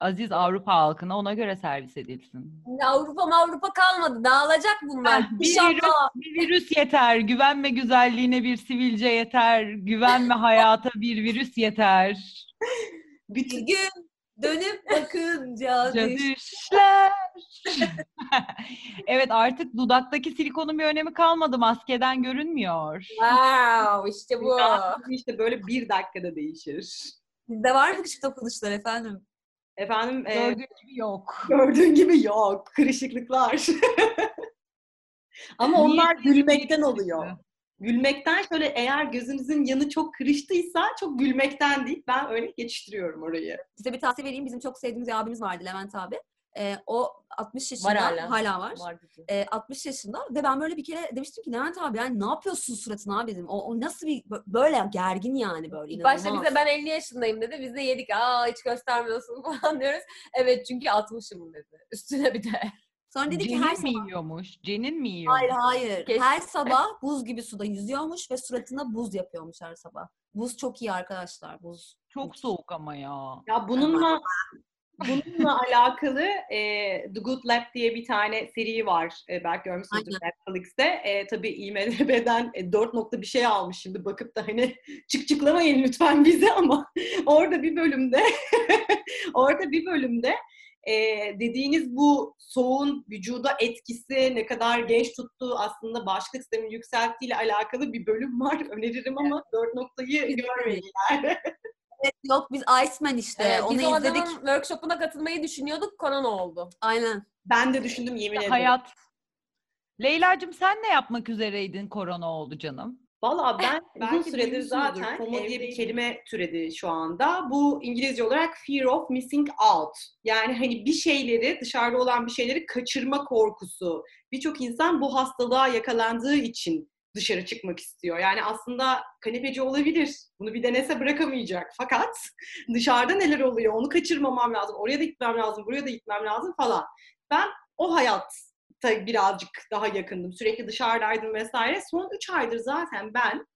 [SPEAKER 1] Aziz Avrupa halkına ona göre servis edilsin.
[SPEAKER 4] Avrupa Avrupa kalmadı. Dağılacak bunlar.
[SPEAKER 1] Heh, bir virüs, bir virüs yeter. Güvenme güzelliğine bir sivilce yeter. Güvenme hayata bir virüs yeter.
[SPEAKER 2] Bütün
[SPEAKER 3] gün dönüp bakınca düş-
[SPEAKER 1] Cadüşler. evet artık dudaktaki silikonun bir önemi kalmadı. Maskeden görünmüyor.
[SPEAKER 4] Wow işte bu.
[SPEAKER 2] işte böyle bir dakikada değişir.
[SPEAKER 3] Bizde var mı küçük dokunuşlar efendim?
[SPEAKER 2] Efendim e,
[SPEAKER 1] Gördüğün gibi yok.
[SPEAKER 2] gördüğün gibi yok. Kırışıklıklar. Ama onlar gülmekten oluyor. Gülmekten şöyle eğer gözünüzün yanı çok kırıştıysa çok gülmekten değil. Ben öyle geçiştiriyorum orayı.
[SPEAKER 3] Size bir tavsiye vereyim. Bizim çok sevdiğimiz bir abimiz vardı Levent abi. E, o 60 yaşında
[SPEAKER 4] Var
[SPEAKER 3] hala,
[SPEAKER 4] hala.
[SPEAKER 3] var.
[SPEAKER 4] Var.
[SPEAKER 3] E, 60 yaşında ve ben böyle bir kere demiştim ki Levent abi yani ne yapıyorsun suratına abi dedim. O, o nasıl bir bö- böyle gergin yani böyle
[SPEAKER 4] İlk başta bize ben 50 yaşındayım dedi. Biz de yedik. Aa hiç göstermiyorsun falan diyoruz. Evet çünkü 60'ım dedi. Üstüne bir de.
[SPEAKER 3] Sonra dedi ki
[SPEAKER 1] Cenin
[SPEAKER 3] her
[SPEAKER 1] mi
[SPEAKER 3] sabah
[SPEAKER 1] yiyormuş? Cenin mi yiyormuş?
[SPEAKER 3] Hayır hayır.
[SPEAKER 4] Kesin.
[SPEAKER 3] Her sabah buz gibi suda yüzüyormuş ve suratına buz yapıyormuş her sabah. Buz çok iyi arkadaşlar. Buz.
[SPEAKER 1] Çok soğuk ama ya.
[SPEAKER 2] Ya bununla bununla alakalı e, The Good Lab diye bir tane seri var. E, belki görmüşsünüzdür Netflix'te. E, tabii IMDB'den e, 4 nokta bir şey almış şimdi. Bakıp da hani çık çıklamayın lütfen bize ama orada bir bölümde orada bir bölümde e, dediğiniz bu soğuğun vücuda etkisi ne kadar genç tuttuğu aslında bağışıklık sistemini yükselttiğiyle alakalı bir bölüm var. Öneririm ama 4 noktayı görmeyin yani.
[SPEAKER 3] Evet, yok biz Iceman işte.
[SPEAKER 4] Evet,
[SPEAKER 3] Onu
[SPEAKER 4] biz o
[SPEAKER 3] izledik.
[SPEAKER 4] adamın workshop'una katılmayı düşünüyorduk. Korona oldu.
[SPEAKER 3] Aynen.
[SPEAKER 2] Ben de düşündüm yemin ederim.
[SPEAKER 1] Hayat. Leyla'cığım sen ne yapmak üzereydin korona oldu canım?
[SPEAKER 2] Valla ben uzun süredir zaten FOMO diye bir kelime türedi şu anda. Bu İngilizce olarak fear of missing out. Yani hani bir şeyleri, dışarıda olan bir şeyleri kaçırma korkusu. Birçok insan bu hastalığa yakalandığı için dışarı çıkmak istiyor. Yani aslında kanepeci olabilir. Bunu bir denese bırakamayacak. Fakat dışarıda neler oluyor onu kaçırmamam lazım. Oraya da gitmem lazım, buraya da gitmem lazım falan. Ben o hayatta birazcık daha yakındım. Sürekli dışarıdaydım vesaire. Son 3 aydır zaten ben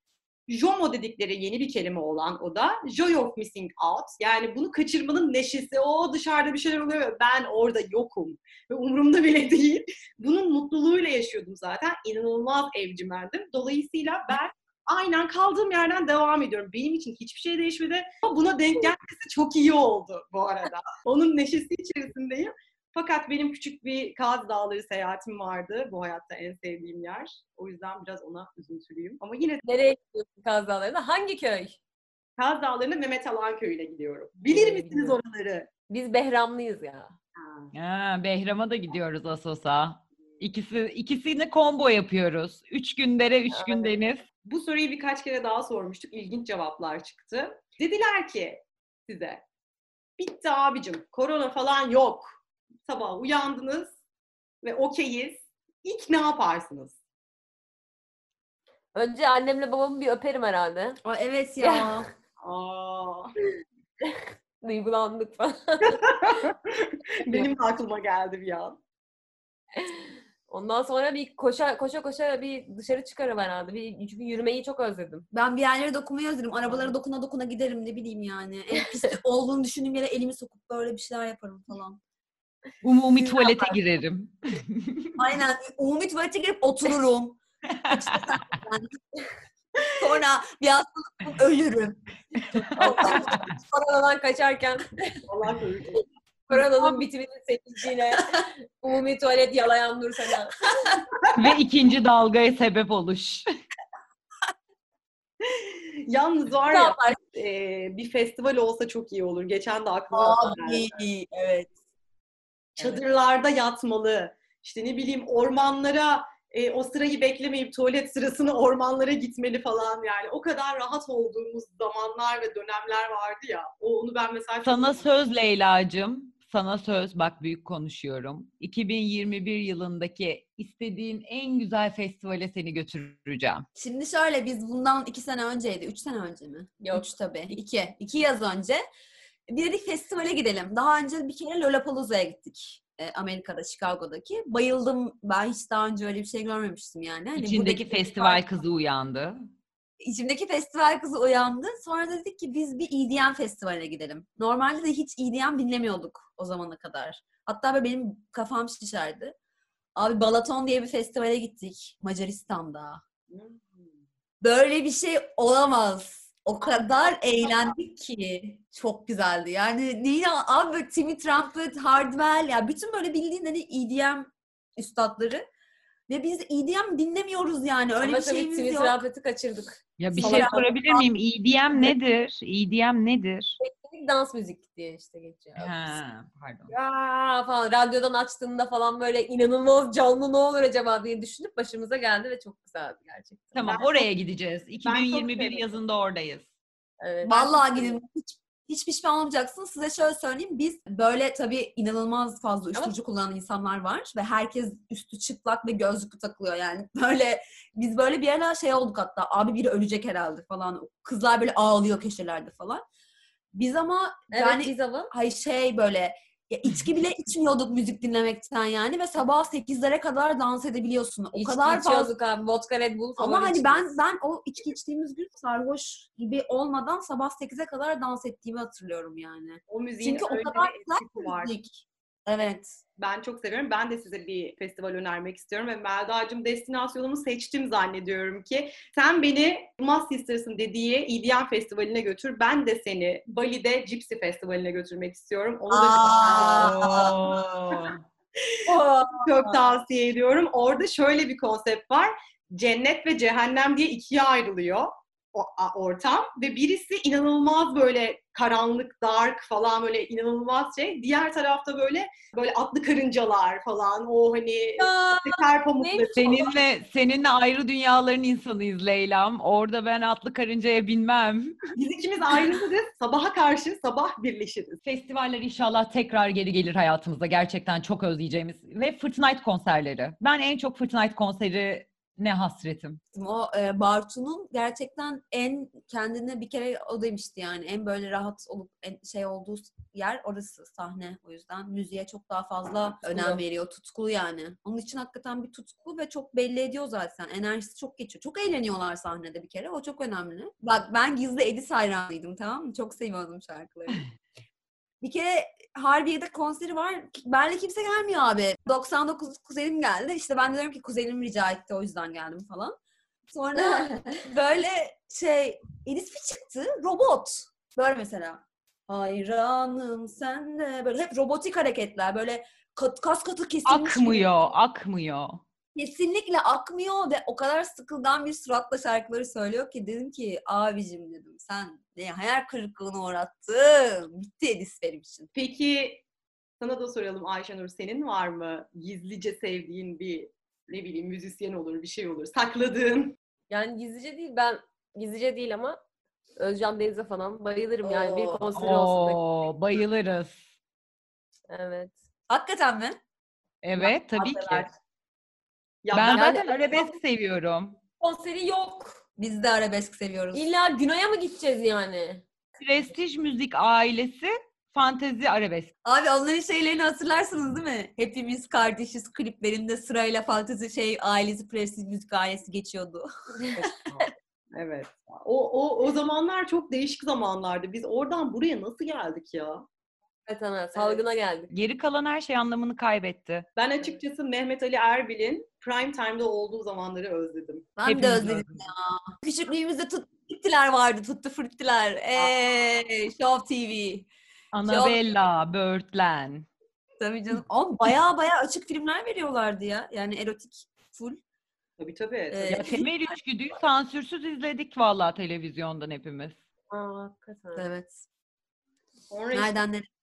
[SPEAKER 2] JOMO dedikleri yeni bir kelime olan o da Joy of Missing Out. Yani bunu kaçırmanın neşesi. O dışarıda bir şeyler oluyor ben orada yokum. Ve umurumda bile değil. Bunun mutluluğuyla yaşıyordum zaten. İnanılmaz evcimendim. Dolayısıyla ben aynen kaldığım yerden devam ediyorum. Benim için hiçbir şey değişmedi. Buna denk gelmesi çok iyi oldu bu arada. Onun neşesi içerisindeyim. Fakat benim küçük bir Kaz Dağları seyahatim vardı. Bu hayatta en sevdiğim yer. O yüzden biraz ona üzüntülüyüm. Ama yine
[SPEAKER 4] Nereye gidiyorsun Kaz Dağları'na? Hangi köy?
[SPEAKER 2] Kaz Dağları'na Mehmet Alan Köyü'ne gidiyorum. Bilir
[SPEAKER 1] Oraya
[SPEAKER 2] misiniz
[SPEAKER 1] gidiyorum.
[SPEAKER 2] oraları?
[SPEAKER 4] Biz Behramlıyız ya.
[SPEAKER 2] Ha.
[SPEAKER 1] Ha, Behram'a da gidiyoruz Asos'a. İkisi, ikisini combo yapıyoruz. Üç gün dere, üç gün deniz.
[SPEAKER 2] Bu soruyu birkaç kere daha sormuştuk. İlginç cevaplar çıktı. Dediler ki size, bitti abicim, korona falan yok. Sabah uyandınız ve okeyiz. İlk ne yaparsınız?
[SPEAKER 4] Önce annemle babamı bir öperim herhalde.
[SPEAKER 3] Aa, evet ya.
[SPEAKER 2] Aa,
[SPEAKER 4] Duygulandık falan.
[SPEAKER 2] benim de aklıma geldi bir an.
[SPEAKER 4] Ondan sonra bir koşa koşa koşa bir dışarı çıkarım herhalde. Bir, çünkü yürümeyi çok özledim.
[SPEAKER 3] Ben bir yerlere dokunmayı özledim. Arabalara dokuna dokuna giderim ne bileyim yani. En pis olduğunu düşündüğüm yere elimi sokup böyle bir şeyler yaparım falan.
[SPEAKER 1] Umumi tuvalete girerim.
[SPEAKER 3] Aynen. Umumi tuvalete girip otururum. Sonra bir hastalıktan ölürüm.
[SPEAKER 4] Koronadan kaçarken
[SPEAKER 2] Allah korusun.
[SPEAKER 4] koronanın bitiminin sevinciyle umumi tuvalet yalayan Nursel
[SPEAKER 1] Ve ikinci dalgaya sebep oluş.
[SPEAKER 2] Yalnız var ya e, bir festival olsa çok iyi olur. Geçen de aklıma geldi.
[SPEAKER 3] Abi evet.
[SPEAKER 2] Çadırlarda yatmalı. İşte ne bileyim ormanlara e, o sırayı beklemeyip tuvalet sırasını ormanlara gitmeli falan yani. O kadar rahat olduğumuz zamanlar ve dönemler vardı ya. O onu ben mesela çok-
[SPEAKER 1] Sana söz Leyla'cığım. Sana söz bak büyük konuşuyorum. 2021 yılındaki istediğin en güzel festivale seni götüreceğim.
[SPEAKER 3] Şimdi şöyle biz bundan iki sene önceydi. Üç sene önce mi?
[SPEAKER 4] Yok.
[SPEAKER 3] Üç tabii. İki. İki yaz önce. Bir dedik festivale gidelim. Daha önce bir kere Lollapalooza'ya gittik. e, Amerika'da, Chicago'daki. Bayıldım. Ben hiç daha önce öyle bir şey görmemiştim yani. Hani
[SPEAKER 1] İçindeki
[SPEAKER 3] buradaki
[SPEAKER 1] festival kızı uyandı.
[SPEAKER 3] İçimdeki festival kızı uyandı. Sonra dedik ki biz bir EDM festivaline gidelim. Normalde de hiç EDM dinlemiyorduk o zamana kadar. Hatta böyle benim kafam şişerdi. Abi Balaton diye bir festivale gittik Macaristan'da. Böyle bir şey olamaz. O kadar eğlendik ki. Çok güzeldi. Yani neyi abi böyle Timmy Trumpet, Hardwell ya bütün böyle bildiğin hani EDM üstadları. Ve biz EDM dinlemiyoruz yani. Öyle
[SPEAKER 4] Ama
[SPEAKER 3] bir şeyimiz
[SPEAKER 4] Twitter
[SPEAKER 3] yok.
[SPEAKER 4] rafeti kaçırdık.
[SPEAKER 1] Ya bir
[SPEAKER 3] Salak
[SPEAKER 1] şey sorabilir miyim? EDM nedir? EDM nedir?
[SPEAKER 4] Dans müzik diye işte geçiyor.
[SPEAKER 1] Ha, pardon.
[SPEAKER 4] Ya falan radyodan açtığında falan böyle inanılmaz canlı ne olur acaba diye düşünüp başımıza geldi ve çok güzeldi gerçekten.
[SPEAKER 1] Tamam
[SPEAKER 2] Ben
[SPEAKER 1] oraya gideceğiz.
[SPEAKER 2] çok
[SPEAKER 1] 2021
[SPEAKER 2] severim.
[SPEAKER 1] yazında oradayız.
[SPEAKER 4] Evet.
[SPEAKER 3] Vallahi gidin. Hiç, hiç pişman olmayacaksın. Size şöyle söyleyeyim. Biz böyle tabii inanılmaz fazla uyuşturucu kullanan insanlar var ve herkes üstü çıplak ve gözlüklü takılıyor yani. Böyle biz böyle bir ara şey olduk hatta. Abi biri ölecek herhalde falan. Kızlar böyle ağlıyor köşelerde falan. Biz ama
[SPEAKER 4] Evet
[SPEAKER 3] yani
[SPEAKER 4] biz ama
[SPEAKER 3] Hay şey böyle ya içki bile içmiyorduk müzik dinlemekten yani ve sabah 8'lere kadar dans edebiliyorsun. O
[SPEAKER 4] içki
[SPEAKER 3] kadar fazla.
[SPEAKER 4] abi. Vodka Red Bull
[SPEAKER 3] Ama
[SPEAKER 4] favori
[SPEAKER 3] hani
[SPEAKER 4] içimiz.
[SPEAKER 3] ben ben o içki içtiğimiz gün sarhoş gibi olmadan sabah 8'e kadar dans ettiğimi hatırlıyorum yani.
[SPEAKER 2] O müziğin
[SPEAKER 3] Çünkü o kadar
[SPEAKER 2] bir var.
[SPEAKER 3] müzik. Evet.
[SPEAKER 2] Ben çok seviyorum. Ben de size bir festival önermek istiyorum ve Melda'cığım destinasyonumu seçtim zannediyorum ki. Sen beni Mas Sisters'ın dediği EDM festivaline götür. Ben de seni Bali'de Gypsy Festivaline götürmek istiyorum. Onu da çok tavsiye ediyorum. Orada şöyle bir konsept var. Cennet ve cehennem diye ikiye ayrılıyor o ortam ve birisi inanılmaz böyle karanlık, dark falan böyle inanılmaz şey. Diğer tarafta böyle böyle atlı karıncalar falan o hani teker pamukları.
[SPEAKER 1] Seninle seninle ayrı dünyaların insanıyız Leyla'm. Orada ben atlı karıncaya binmem.
[SPEAKER 2] Biz ikimiz ayrılırız. Sabaha karşı sabah birleşiriz.
[SPEAKER 1] Festivaller inşallah tekrar geri gelir hayatımızda. Gerçekten çok özleyeceğimiz. Ve Fortnite konserleri. Ben en çok Fortnite konseri ne hasretim.
[SPEAKER 3] O e, Bartu'nun gerçekten en kendine bir kere o demişti yani en böyle rahat olup en şey olduğu yer orası sahne. O yüzden müziğe çok daha fazla
[SPEAKER 4] Tutkulu.
[SPEAKER 3] önem veriyor. Tutkulu yani. Onun için hakikaten bir tutku ve çok belli ediyor zaten. Enerjisi çok geçiyor. Çok eğleniyorlar sahnede bir kere. O çok önemli. Bak ben gizli Edis hayranıydım tamam mı? Çok seviyordum şarkılarını. Bir kere Harbiye'de konseri var. Benle kimse gelmiyor abi. 99 kuzenim geldi. İşte ben de diyorum ki kuzenim rica etti o yüzden geldim falan. Sonra böyle şey Edis bir çıktı. Robot. Böyle mesela. Hayranım sen de. Böyle hep robotik hareketler. Böyle kat, kas katı kesilmiş. gibi.
[SPEAKER 1] Akmıyor, akmıyor.
[SPEAKER 3] Kesinlikle akmıyor ve o kadar sıkıldan bir suratla şarkıları söylüyor ki dedim ki abicim dedim sen ne hayal kırıklığına uğrattın. Bitti Edis benim için.
[SPEAKER 2] Peki sana da soralım Ayşenur senin var mı gizlice sevdiğin bir ne bileyim müzisyen olur bir şey olur sakladığın
[SPEAKER 4] Yani gizlice değil ben gizlice değil ama Özcan Deniz'e falan bayılırım yani bir
[SPEAKER 3] Oo.
[SPEAKER 4] konseri olsun.
[SPEAKER 1] Oo, bayılırız.
[SPEAKER 4] Evet.
[SPEAKER 3] Hakikaten mi?
[SPEAKER 1] Evet, tabii ki.
[SPEAKER 2] Ya
[SPEAKER 1] Ben zaten arabesk seviyorum.
[SPEAKER 4] Konseri yok.
[SPEAKER 3] Biz de arabesk seviyoruz.
[SPEAKER 4] İlla Günay'a mı gideceğiz yani?
[SPEAKER 1] Prestij Müzik ailesi fantezi arabesk.
[SPEAKER 3] Abi onların şeylerini hatırlarsınız değil mi? Hepimiz kardeşiz kliplerinde sırayla fantezi şey ailesi prestij müzik ailesi geçiyordu.
[SPEAKER 2] evet. O, o, o zamanlar çok değişik zamanlardı. Biz oradan buraya nasıl geldik ya?
[SPEAKER 4] Evet ana salgına geldik.
[SPEAKER 1] Geri kalan her şey anlamını kaybetti.
[SPEAKER 2] Ben açıkçası Mehmet Ali Erbil'in prime time'da olduğu zamanları özledim.
[SPEAKER 3] Ben de
[SPEAKER 1] Hepimiz
[SPEAKER 3] özledim
[SPEAKER 1] özledik.
[SPEAKER 3] ya. Küçüklüğümüzde tut frittiler vardı. Tuttu frittiler. Eee Show TV.
[SPEAKER 1] Annabella, Birdland.
[SPEAKER 3] Tabii canım. Ama baya baya açık filmler veriyorlardı ya. Yani erotik full.
[SPEAKER 2] Tabii tabii.
[SPEAKER 3] Ee,
[SPEAKER 2] tabii.
[SPEAKER 1] Ya Temel Üçgüdü'yü sansürsüz izledik vallahi televizyondan hepimiz.
[SPEAKER 4] Aa, hakikaten.
[SPEAKER 3] Evet.
[SPEAKER 2] Sonra işte
[SPEAKER 3] Nereden nereye?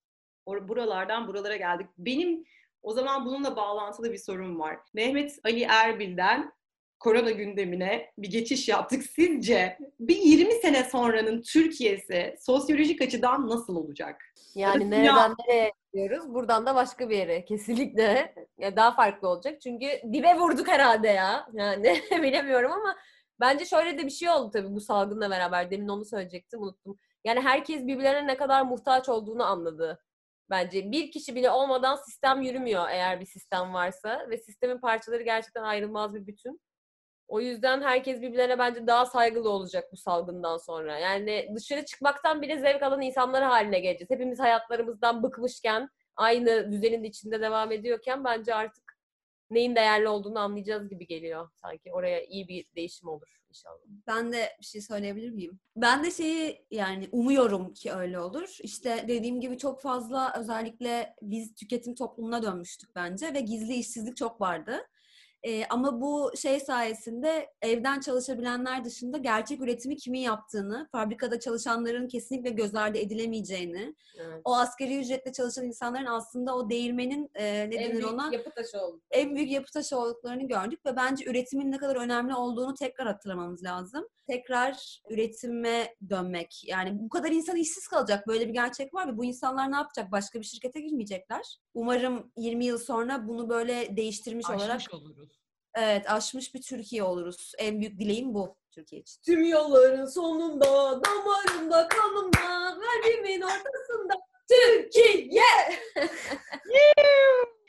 [SPEAKER 2] Or- buralardan buralara geldik. Benim o zaman bununla bağlantılı bir sorum var. Mehmet Ali Erbil'den korona gündemine bir geçiş yaptık. Sizce bir 20 sene sonranın Türkiye'si sosyolojik açıdan nasıl olacak?
[SPEAKER 4] Yani
[SPEAKER 2] Ya-
[SPEAKER 4] nereden nereye gidiyoruz? Buradan da başka bir yere. Kesinlikle. Ya daha farklı olacak. Çünkü dibe vurduk herhalde ya. Yani bilemiyorum ama bence şöyle de bir şey oldu tabii bu salgınla beraber. Demin onu söyleyecektim, unuttum. Yani herkes birbirlerine ne kadar muhtaç olduğunu anladı. Bence bir kişi bile olmadan sistem yürümüyor eğer bir sistem varsa ve sistemin parçaları gerçekten ayrılmaz bir bütün. O yüzden herkes birbirlerine bence daha saygılı olacak bu salgından sonra. Yani dışarı çıkmaktan bile zevk alan insanlar haline geleceğiz. Hepimiz hayatlarımızdan bıkmışken, aynı düzenin içinde devam ediyorken bence artık neyin değerli olduğunu anlayacağız gibi geliyor. Sanki oraya iyi bir değişim olur inşallah.
[SPEAKER 3] Ben de bir şey söyleyebilir miyim? Ben de şeyi yani umuyorum ki öyle olur. İşte dediğim gibi çok fazla özellikle biz tüketim toplumuna dönmüştük bence ve gizli işsizlik çok vardı. Ee, ama bu şey sayesinde evden çalışabilenler dışında gerçek üretimi kimin yaptığını, fabrikada çalışanların kesinlikle göz ardı edilemeyeceğini,
[SPEAKER 4] Evet.
[SPEAKER 3] o askeri ücretle çalışan insanların aslında o değirmenin e, ne
[SPEAKER 4] En
[SPEAKER 3] denir ona
[SPEAKER 4] yapı taşı oldu.
[SPEAKER 3] en büyük yapı taşı olduklarını gördük ve bence üretimin ne kadar önemli olduğunu tekrar hatırlamamız lazım. Tekrar üretime dönmek. Yani bu kadar insan işsiz kalacak. Böyle bir gerçek var ve bu insanlar ne yapacak? Başka bir şirkete girmeyecekler. Umarım 20 yıl sonra bunu böyle değiştirmiş olarak
[SPEAKER 1] Aşmış oluruz.
[SPEAKER 3] Evet aşmış bir Türkiye oluruz. En büyük dileğim bu Türkiye için.
[SPEAKER 4] Tüm yolların sonunda, damarımda, kanımda, kalbimin ortasında Türkiye.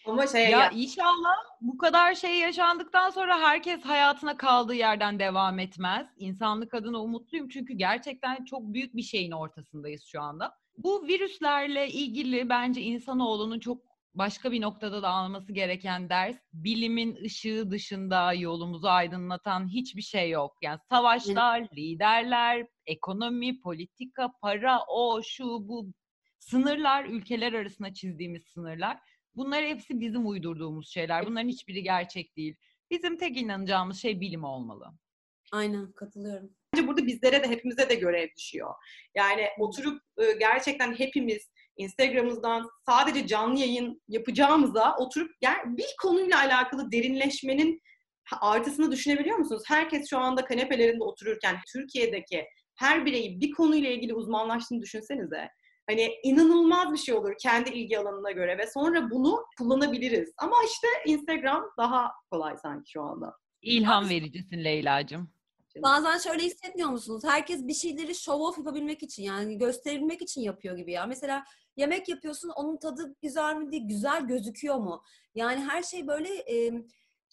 [SPEAKER 2] Ama şey
[SPEAKER 1] Ya
[SPEAKER 2] ya,
[SPEAKER 1] inşallah bu kadar şey yaşandıktan sonra herkes hayatına kaldığı yerden devam etmez. İnsanlık adına umutluyum çünkü gerçekten çok büyük bir şeyin ortasındayız şu anda. Bu virüslerle ilgili bence insanoğlunun çok başka bir noktada da alması gereken ders bilimin ışığı dışında yolumuzu aydınlatan hiçbir şey yok. Yani savaşlar, liderler, ekonomi, politika, para, o, şu, bu sınırlar, ülkeler arasında çizdiğimiz sınırlar. Bunlar hepsi bizim uydurduğumuz şeyler. Bunların hiçbiri gerçek değil. Bizim tek inanacağımız şey bilim olmalı.
[SPEAKER 3] Aynen katılıyorum.
[SPEAKER 2] bence burada bizlere de hepimize de görev düşüyor. Yani oturup gerçekten hepimiz Instagram'ımızdan sadece canlı yayın yapacağımıza oturup ger- bir konuyla alakalı derinleşmenin artısını düşünebiliyor musunuz? Herkes şu anda kanepelerinde otururken Türkiye'deki her bireyi bir konuyla ilgili uzmanlaştığını düşünsenize. Hani inanılmaz bir şey olur kendi ilgi alanına göre ve sonra bunu kullanabiliriz. Ama işte Instagram daha kolay sanki şu anda.
[SPEAKER 1] İlham vericisin Leyla'cığım.
[SPEAKER 3] Bazen şöyle hissetmiyor musunuz? Herkes bir şeyleri show off yapabilmek için yani gösterebilmek için yapıyor gibi ya. Mesela yemek yapıyorsun onun tadı güzel mi değil, güzel gözüküyor mu? Yani her şey böyle e,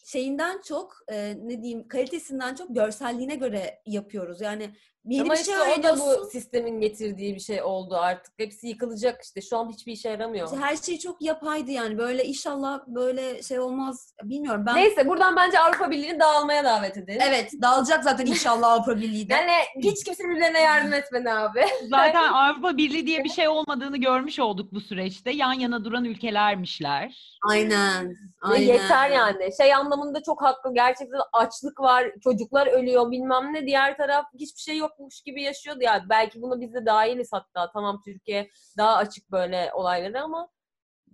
[SPEAKER 3] şeyinden çok e, ne diyeyim kalitesinden çok görselliğine göre yapıyoruz. Yani yeni
[SPEAKER 4] Ama
[SPEAKER 3] bir şey
[SPEAKER 4] işte o da bu sistemin getirdiği bir şey oldu artık. Hepsi yıkılacak işte. Şu an hiçbir işe yaramıyor.
[SPEAKER 3] Her şey çok yapaydı yani. Böyle inşallah böyle şey olmaz. Bilmiyorum ben.
[SPEAKER 4] Neyse buradan bence Avrupa Birliği'ni dağılmaya davet edelim.
[SPEAKER 3] Evet dağılacak zaten inşallah Avrupa Birliği de.
[SPEAKER 4] Yani hiç kimse birbirlerine yardım etmedi abi.
[SPEAKER 1] Zaten Avrupa Birliği diye bir şey olmadığını görmüş olduk bu süreçte. Yan yana duran ülkelermişler.
[SPEAKER 3] Aynen.
[SPEAKER 4] Ve
[SPEAKER 3] Aynen.
[SPEAKER 4] yeter yani. Şey anlamında çok haklı. Gerçekten açlık var, çocuklar ölüyor bilmem ne. Diğer taraf hiçbir şey yokmuş gibi yaşıyordu ya. Belki bunu biz de dahiliz hatta. Tamam Türkiye daha açık böyle olayları ama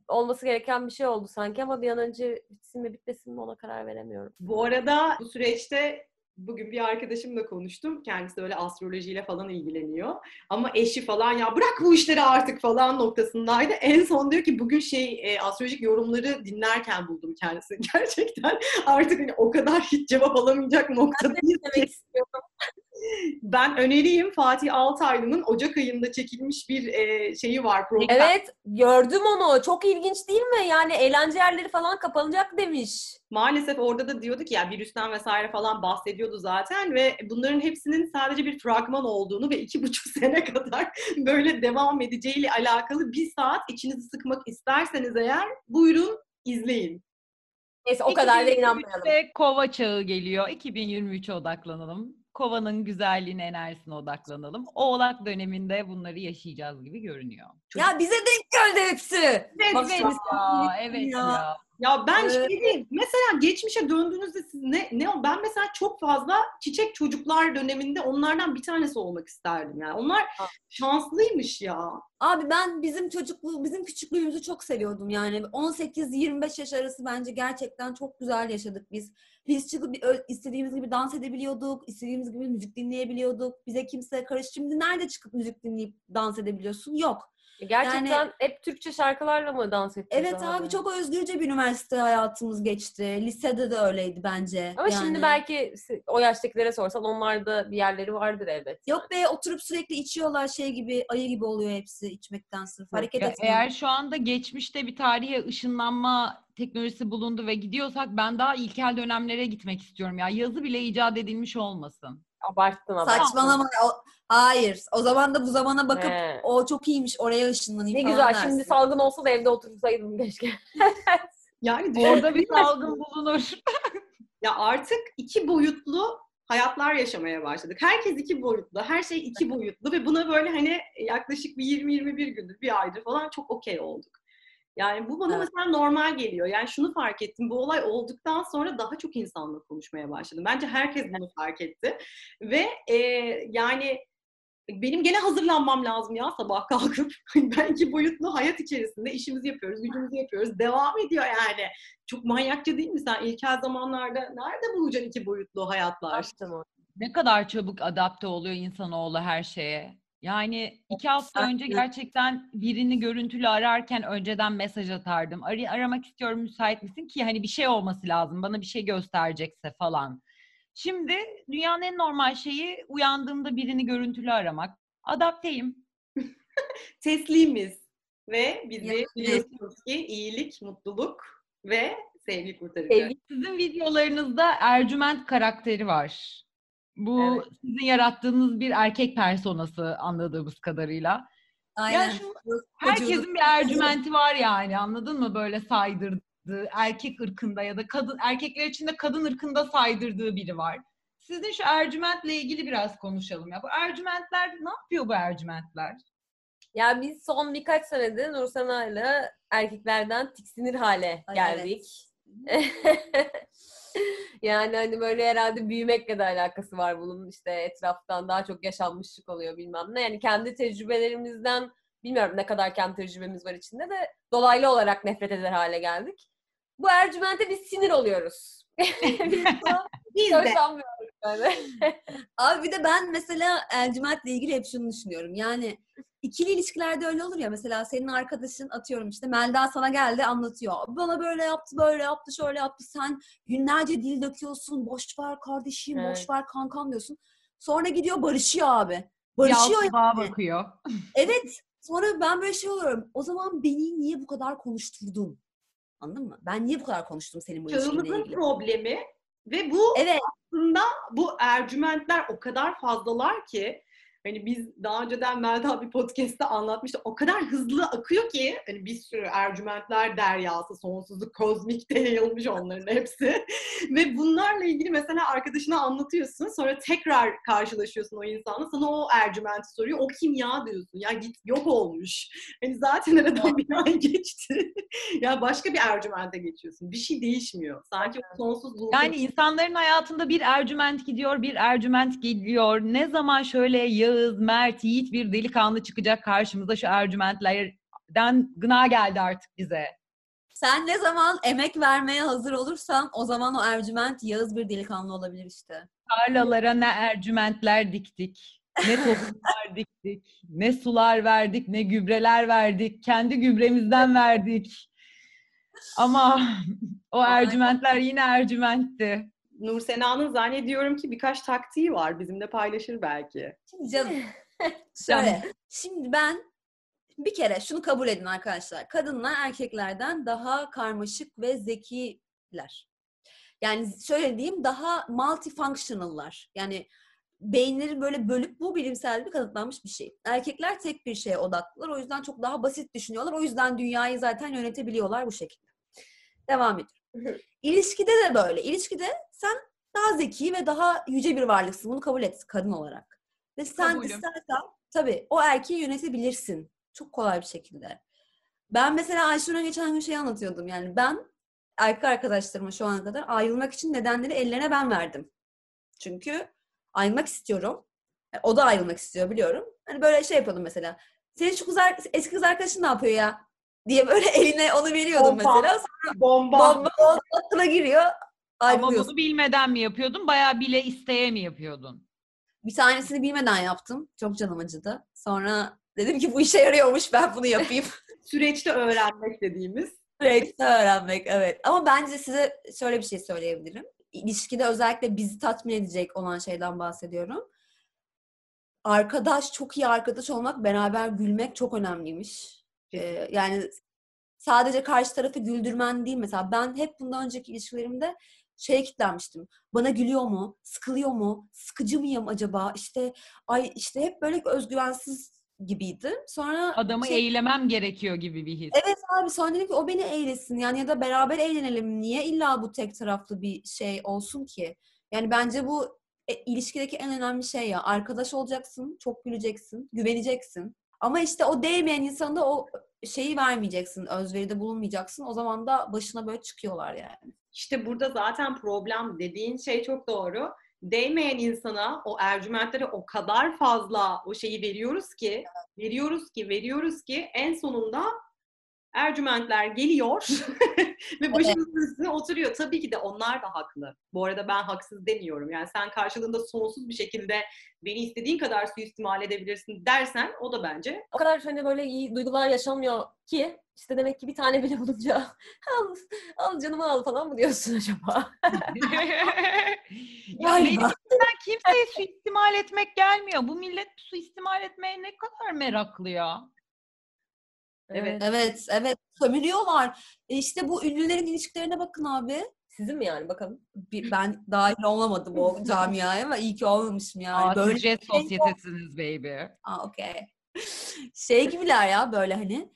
[SPEAKER 4] olması gereken bir şey oldu sanki ama bir an önce bitsin mi bitmesin mi ona karar veremiyorum.
[SPEAKER 2] Bu arada bu süreçte bugün bir arkadaşımla konuştum. Kendisi öyle astrolojiyle falan ilgileniyor. Ama eşi falan ya bırak bu işleri artık falan noktasındaydı. En son diyor ki bugün şey e, astrolojik yorumları dinlerken buldum kendisini. Gerçekten artık hani o kadar hiç cevap alamayacak noktadayız ki.
[SPEAKER 4] Demek istiyorum.
[SPEAKER 2] Ben öneriyim Fatih Altaylı'nın Ocak ayında çekilmiş bir e, şeyi var program.
[SPEAKER 4] Evet gördüm onu. Çok ilginç değil mi? Yani eğlence yerleri falan kapanacak demiş.
[SPEAKER 2] maalesef orada da diyordu ki ya virüsten vesaire falan bahsediyordu zaten ve bunların hepsinin sadece bir fragman olduğunu ve iki buçuk sene kadar böyle devam edeceğiyle alakalı bir saat içinizi sıkmak isterseniz eğer buyurun izleyin.
[SPEAKER 4] Neyse o kadar da
[SPEAKER 1] 2023'te
[SPEAKER 4] inanmayalım.
[SPEAKER 1] kova çağı geliyor. 2023'e odaklanalım. Kovanın güzelliğine, enerjisine odaklanalım. Oğlak döneminde bunları yaşayacağız gibi görünüyor.
[SPEAKER 3] Ya bize denk geldi hepsi.
[SPEAKER 2] Evet,
[SPEAKER 3] Bak
[SPEAKER 1] Aa, evet
[SPEAKER 3] ya.
[SPEAKER 1] ya.
[SPEAKER 2] Ya ben
[SPEAKER 3] Evet.
[SPEAKER 2] şey diyeyim, mesela geçmişe döndüğünüzde siz ne, ne ben mesela çok fazla çiçek çocuklar döneminde onlardan bir tanesi olmak isterdim yani. Onlar
[SPEAKER 4] Ah.
[SPEAKER 2] şanslıymış ya.
[SPEAKER 3] Abi ben bizim çocukluğu, bizim küçüklüğümüzü çok seviyordum yani. 18-25 yaş arası bence gerçekten çok güzel yaşadık biz. Biz çıkıp istediğimiz gibi dans edebiliyorduk, istediğimiz gibi müzik dinleyebiliyorduk. Bize kimse karış. Şimdi nerede çıkıp müzik dinleyip dans edebiliyorsun? Yok.
[SPEAKER 4] Gerçekten hep Türkçe şarkılarla mı dans edeceğiz
[SPEAKER 3] Evet abi çok özgürce bir üniversite hayatımız geçti. Lisede de öyleydi bence.
[SPEAKER 4] Ama
[SPEAKER 3] Yani.
[SPEAKER 4] şimdi belki o yaştakilere sorsan onlarda bir yerleri vardır elbet.
[SPEAKER 3] Yok be oturup sürekli içiyorlar şey gibi ayı gibi oluyor hepsi içmekten sırf hareket
[SPEAKER 1] Ya
[SPEAKER 3] etmiyor.
[SPEAKER 1] eğer şu anda geçmişte bir tarihe ışınlanma teknolojisi bulundu ve gidiyorsak ben daha ilkel dönemlere gitmek istiyorum ya. Yazı bile icat edilmiş olmasın.
[SPEAKER 4] Abarttın abarttın.
[SPEAKER 3] Saçmalama. Hayır. O zaman da bu zamana bakıp
[SPEAKER 4] He.
[SPEAKER 3] o çok iyiymiş oraya ışınlanayım
[SPEAKER 4] Ne
[SPEAKER 3] falan
[SPEAKER 4] güzel
[SPEAKER 3] dersin.
[SPEAKER 4] şimdi salgın olsa da evde otursaydım keşke.
[SPEAKER 2] Yani
[SPEAKER 1] Orada bir salgın bulunur.
[SPEAKER 2] Ya artık iki boyutlu hayatlar yaşamaya başladık. Herkes iki boyutlu, her şey iki boyutlu ve buna böyle hani yaklaşık bir 20-21 gündür, bir aydır falan çok okey olduk. Yani bu bana
[SPEAKER 3] Evet.
[SPEAKER 2] mesela normal geliyor. Yani şunu fark ettim. Bu olay olduktan sonra daha çok insanla konuşmaya başladım. Bence herkes bunu fark etti. Ve e, yani benim gene hazırlanmam lazım ya sabah kalkıp. Hani ben iki boyutlu hayat içerisinde işimizi yapıyoruz, gücümüzü yapıyoruz. Devam ediyor yani. Çok manyakça değil mi sen? İlkel zamanlarda nerede bulacaksın iki boyutlu hayatlar?
[SPEAKER 1] Ne kadar çabuk adapte oluyor insanoğlu her şeye. Yani iki hafta önce gerçekten birini görüntülü ararken önceden mesaj atardım. Ar- aramak istiyorum müsait misin ki hani bir şey olması lazım bana bir şey gösterecekse falan. Şimdi dünyanın en normal şeyi uyandığımda birini görüntülü aramak. Adapteyim.
[SPEAKER 2] Teslimiz. Ve bizi biliyorsunuz ki iyilik, mutluluk ve sevgi kurtarıyor.
[SPEAKER 4] Sevgi
[SPEAKER 1] Sizin videolarınızda Ercüment karakteri var. Bu
[SPEAKER 2] Evet.
[SPEAKER 1] sizin yarattığınız bir erkek personası anladığımız kadarıyla.
[SPEAKER 3] Aynen.
[SPEAKER 1] şu-
[SPEAKER 3] Burası
[SPEAKER 1] Herkesin bir ercümenti var yani anladın mı böyle saydırdığı erkek ırkında ya da kadın erkekler için de kadın ırkında saydırdığı biri var. Sizin şu ercümentle ilgili biraz konuşalım ya. Bu ercümentler ne yapıyor bu ercümentler?
[SPEAKER 4] Ya biz son birkaç senedir Nursana'yla erkeklerden tiksinir hale
[SPEAKER 3] Ay,
[SPEAKER 4] geldik. yani hani böyle herhalde büyümekle de alakası var bunun işte etraftan daha çok yaşanmışlık oluyor bilmem ne. Yani kendi tecrübelerimizden bilmiyorum ne kadar kendi tecrübemiz var içinde de dolaylı olarak nefret eder hale geldik. Bu Ercüment'e biz sinir oluyoruz. biz
[SPEAKER 2] de
[SPEAKER 4] yani.
[SPEAKER 3] Abi bir de ben mesela Ercüment'le ilgili hep şunu düşünüyorum. Yani ikili ilişkilerde öyle olur ya mesela senin arkadaşın atıyorum işte Melda sana geldi anlatıyor. Bana böyle yaptı, böyle yaptı, şöyle yaptı. Sen günlerce dil döküyorsun. Boş ver kardeşim, boş
[SPEAKER 4] Evet.
[SPEAKER 3] ver kankam diyorsun. Sonra gidiyor barışıyor abi. Barışıyor
[SPEAKER 1] Yalçıbağa
[SPEAKER 3] yani.
[SPEAKER 1] bakıyor.
[SPEAKER 3] Evet. Sonra ben böyle şey oluyorum. O zaman beni niye bu kadar konuşturdun? Anladın mı? Ben niye bu kadar konuştum senin bu ilişkinle ilgili?
[SPEAKER 2] problemi ve bu
[SPEAKER 3] Evet.
[SPEAKER 2] aslında bu ercümentler o kadar fazlalar ki hani biz daha önceden Melda bir podcast'te anlatmıştı. O kadar hızlı akıyor ki hani bir sürü ercümentler deryası, sonsuzluk, kozmik yayılmış onların hepsi. Ve bunlarla ilgili mesela arkadaşına anlatıyorsun. Sonra tekrar karşılaşıyorsun o insanla. Sana o ercümenti soruyor. O kim ya diyorsun. Ya git yok olmuş. Hani zaten aradan bir ay geçti. ya başka bir ercümente geçiyorsun. Bir şey değişmiyor. Sanki o sonsuzluğu
[SPEAKER 1] Yani insanların hayatında bir ercüment gidiyor, bir ercüment geliyor. Ne zaman şöyle Yağız, Mert, Yiğit bir delikanlı çıkacak karşımıza şu ercümentlerden gına geldi artık bize.
[SPEAKER 3] Sen ne zaman emek vermeye hazır olursan o zaman o Ercüment Yağız bir delikanlı olabilir işte.
[SPEAKER 1] Tarlalara ne ercümentler diktik, ne tohumlar diktik, ne sular verdik, ne gübreler verdik. Kendi gübremizden verdik. Ama o ercümentler yine ercümentti.
[SPEAKER 2] Nur Sena'nın zannediyorum ki birkaç taktiği var. Bizimle paylaşır belki.
[SPEAKER 3] Şimdi canım şöyle. Şimdi ben bir kere şunu kabul edin arkadaşlar. Kadınlar erkeklerden daha karmaşık ve zekiler. Yani şöyle diyeyim daha multifunctional'lar. Yani beyinleri böyle bölüp bu bilimsel bir kanıtlanmış bir şey. Erkekler tek bir şeye odaklılar. O yüzden çok daha basit düşünüyorlar. O yüzden dünyayı zaten yönetebiliyorlar bu şekilde. Devam ediyorum. İlişkide de böyle. İlişkide sen daha zeki ve daha yüce bir varlıksın. Bunu kabul et kadın olarak. Ve sen
[SPEAKER 1] Kabulüm.
[SPEAKER 3] istersen tabii o erkeği yönetebilirsin. Çok kolay bir şekilde. Ben mesela Ayşenur'a geçen gün şey anlatıyordum. Yani ben erkek arkadaşlarıma şu ana kadar ayrılmak için nedenleri ellerine ben verdim. Çünkü ayrılmak istiyorum. Yani o da ayrılmak istiyor biliyorum. Hani böyle şey yapıyordum mesela. Senin şu kız eski kız arkadaşın ne yapıyor ya? Diye böyle eline onu veriyordum
[SPEAKER 2] Bomba.
[SPEAKER 3] mesela.
[SPEAKER 2] Bomba.
[SPEAKER 3] Bomba aklına giriyor.
[SPEAKER 1] Ama bunu bilmeden mi yapıyordun? Bayağı bile isteye mi yapıyordun?
[SPEAKER 3] Bir tanesini bilmeden yaptım. Çok canım acıdı. Sonra dedim ki bu işe yarıyormuş ben bunu yapayım.
[SPEAKER 2] Süreçte öğrenmek dediğimiz.
[SPEAKER 3] Sürekli öğrenmek evet. Ama bence size şöyle bir şey söyleyebilirim. İlişkide özellikle bizi tatmin edecek olan şeyden bahsediyorum. Arkadaş, çok iyi arkadaş olmak, beraber gülmek çok önemliymiş. Ee, yani sadece karşı tarafı güldürmen değil mesela. Ben hep bundan önceki ilişkilerimde şeye kitlenmiştim. Bana gülüyor mu? Sıkılıyor mu? Sıkıcı mıyım acaba? İşte ay işte hep böyle özgüvensiz gibiydi. Sonra
[SPEAKER 1] Adamı
[SPEAKER 3] şey-
[SPEAKER 1] eylemem gerekiyor gibi bir his.
[SPEAKER 3] Evet abi sonra dedim ki o beni eğlesin yani ya da beraber eğlenelim. Niye illa bu tek taraflı bir şey olsun ki? Yani bence bu e, ilişkideki en önemli şey ya. Arkadaş olacaksın, çok güleceksin, güveneceksin. Ama işte o değmeyen insanı da o şeyi vermeyeceksin, özveride bulunmayacaksın. O zaman da başına böyle çıkıyorlar yani.
[SPEAKER 2] İşte burada zaten problem dediğin şey çok doğru. Değmeyen insana o ercümentlere o kadar fazla o şeyi veriyoruz ki, veriyoruz ki, veriyoruz ki en sonunda ercümentler geliyor ve başımızın üstüne oturuyor. Tabii ki de onlar da haklı. Bu arada ben haksız demiyorum. Yani sen karşılığında sonsuz bir şekilde beni istediğin kadar suistimal edebilirsin dersen o da bence
[SPEAKER 4] O kadar hani böyle iyi duygular yaşanmıyor ki işte demek ki bir tane bile bulunca al, al canımı al falan mı diyorsun acaba?
[SPEAKER 1] ya benim kimseyi suistimal etmek gelmiyor. Bu millet suistimal etmeye ne kadar meraklı ya.
[SPEAKER 4] Evet.
[SPEAKER 3] Evet, evet. Sömürüyorlar. E işte bu ünlülerin ilişkilerine bakın abi.
[SPEAKER 4] Sizin mi yani bakalım?
[SPEAKER 3] Bir- Ben dahil olamadım o camiaya ama iyi ki olmamışım yani.
[SPEAKER 1] Aa,
[SPEAKER 3] böyle
[SPEAKER 1] jet
[SPEAKER 3] şey
[SPEAKER 1] sosyetesiniz baby.
[SPEAKER 3] Aa, okey. Şey gibiler ya böyle hani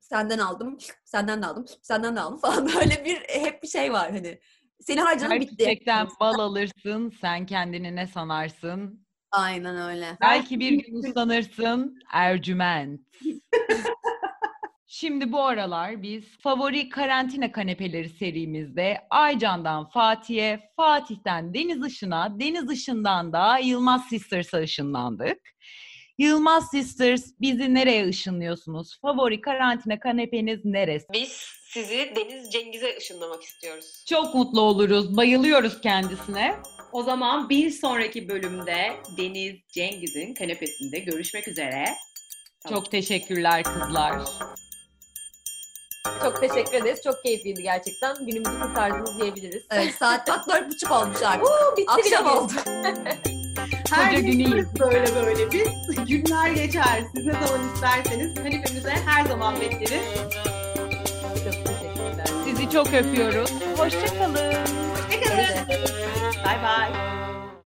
[SPEAKER 3] senden aldım, senden de aldım, senden de aldım falan böyle bir hep bir şey var hani. Seni harcanım
[SPEAKER 1] Her
[SPEAKER 3] bitti.
[SPEAKER 1] çiçekten bal alırsın, sen kendini ne sanarsın?
[SPEAKER 3] Aynen öyle.
[SPEAKER 1] Belki bir gün uslanırsın, Ercüment. Şimdi bu aralar biz favori karantina kanepeleri serimizde Aycan'dan Fatih'e, Fatih'ten Deniz Işın'a, Deniz Işın'dan da Yılmaz Sisters'a ışınlandık. Yılmaz Sisters bizi nereye ışınlıyorsunuz? Favori karantina kanepeniz neresi?
[SPEAKER 4] Biz sizi Deniz Cengiz'e ışınlamak istiyoruz.
[SPEAKER 1] Çok mutlu oluruz, bayılıyoruz kendisine.
[SPEAKER 2] O zaman bir sonraki bölümde Deniz Cengiz'in kanepesinde görüşmek üzere.
[SPEAKER 1] Çok teşekkürler kızlar.
[SPEAKER 4] Çok teşekkür ederiz. Çok keyifliydi gerçekten. Günümüzü kurtardınız diyebiliriz.
[SPEAKER 3] Evet saat bak dört buçuk olmuş artık.
[SPEAKER 4] Oo, bitti bile
[SPEAKER 3] Akşam
[SPEAKER 4] gün.
[SPEAKER 3] oldu.
[SPEAKER 2] Her
[SPEAKER 1] Koca
[SPEAKER 2] gün böyle böyle biz. Günler geçer. Siz ne zaman isterseniz kanepemize her zaman bekleriz.
[SPEAKER 4] Çok teşekkürler.
[SPEAKER 1] Sizi çok öpüyoruz. Hoşçakalın.
[SPEAKER 2] Hoşçakalın.
[SPEAKER 4] Evet.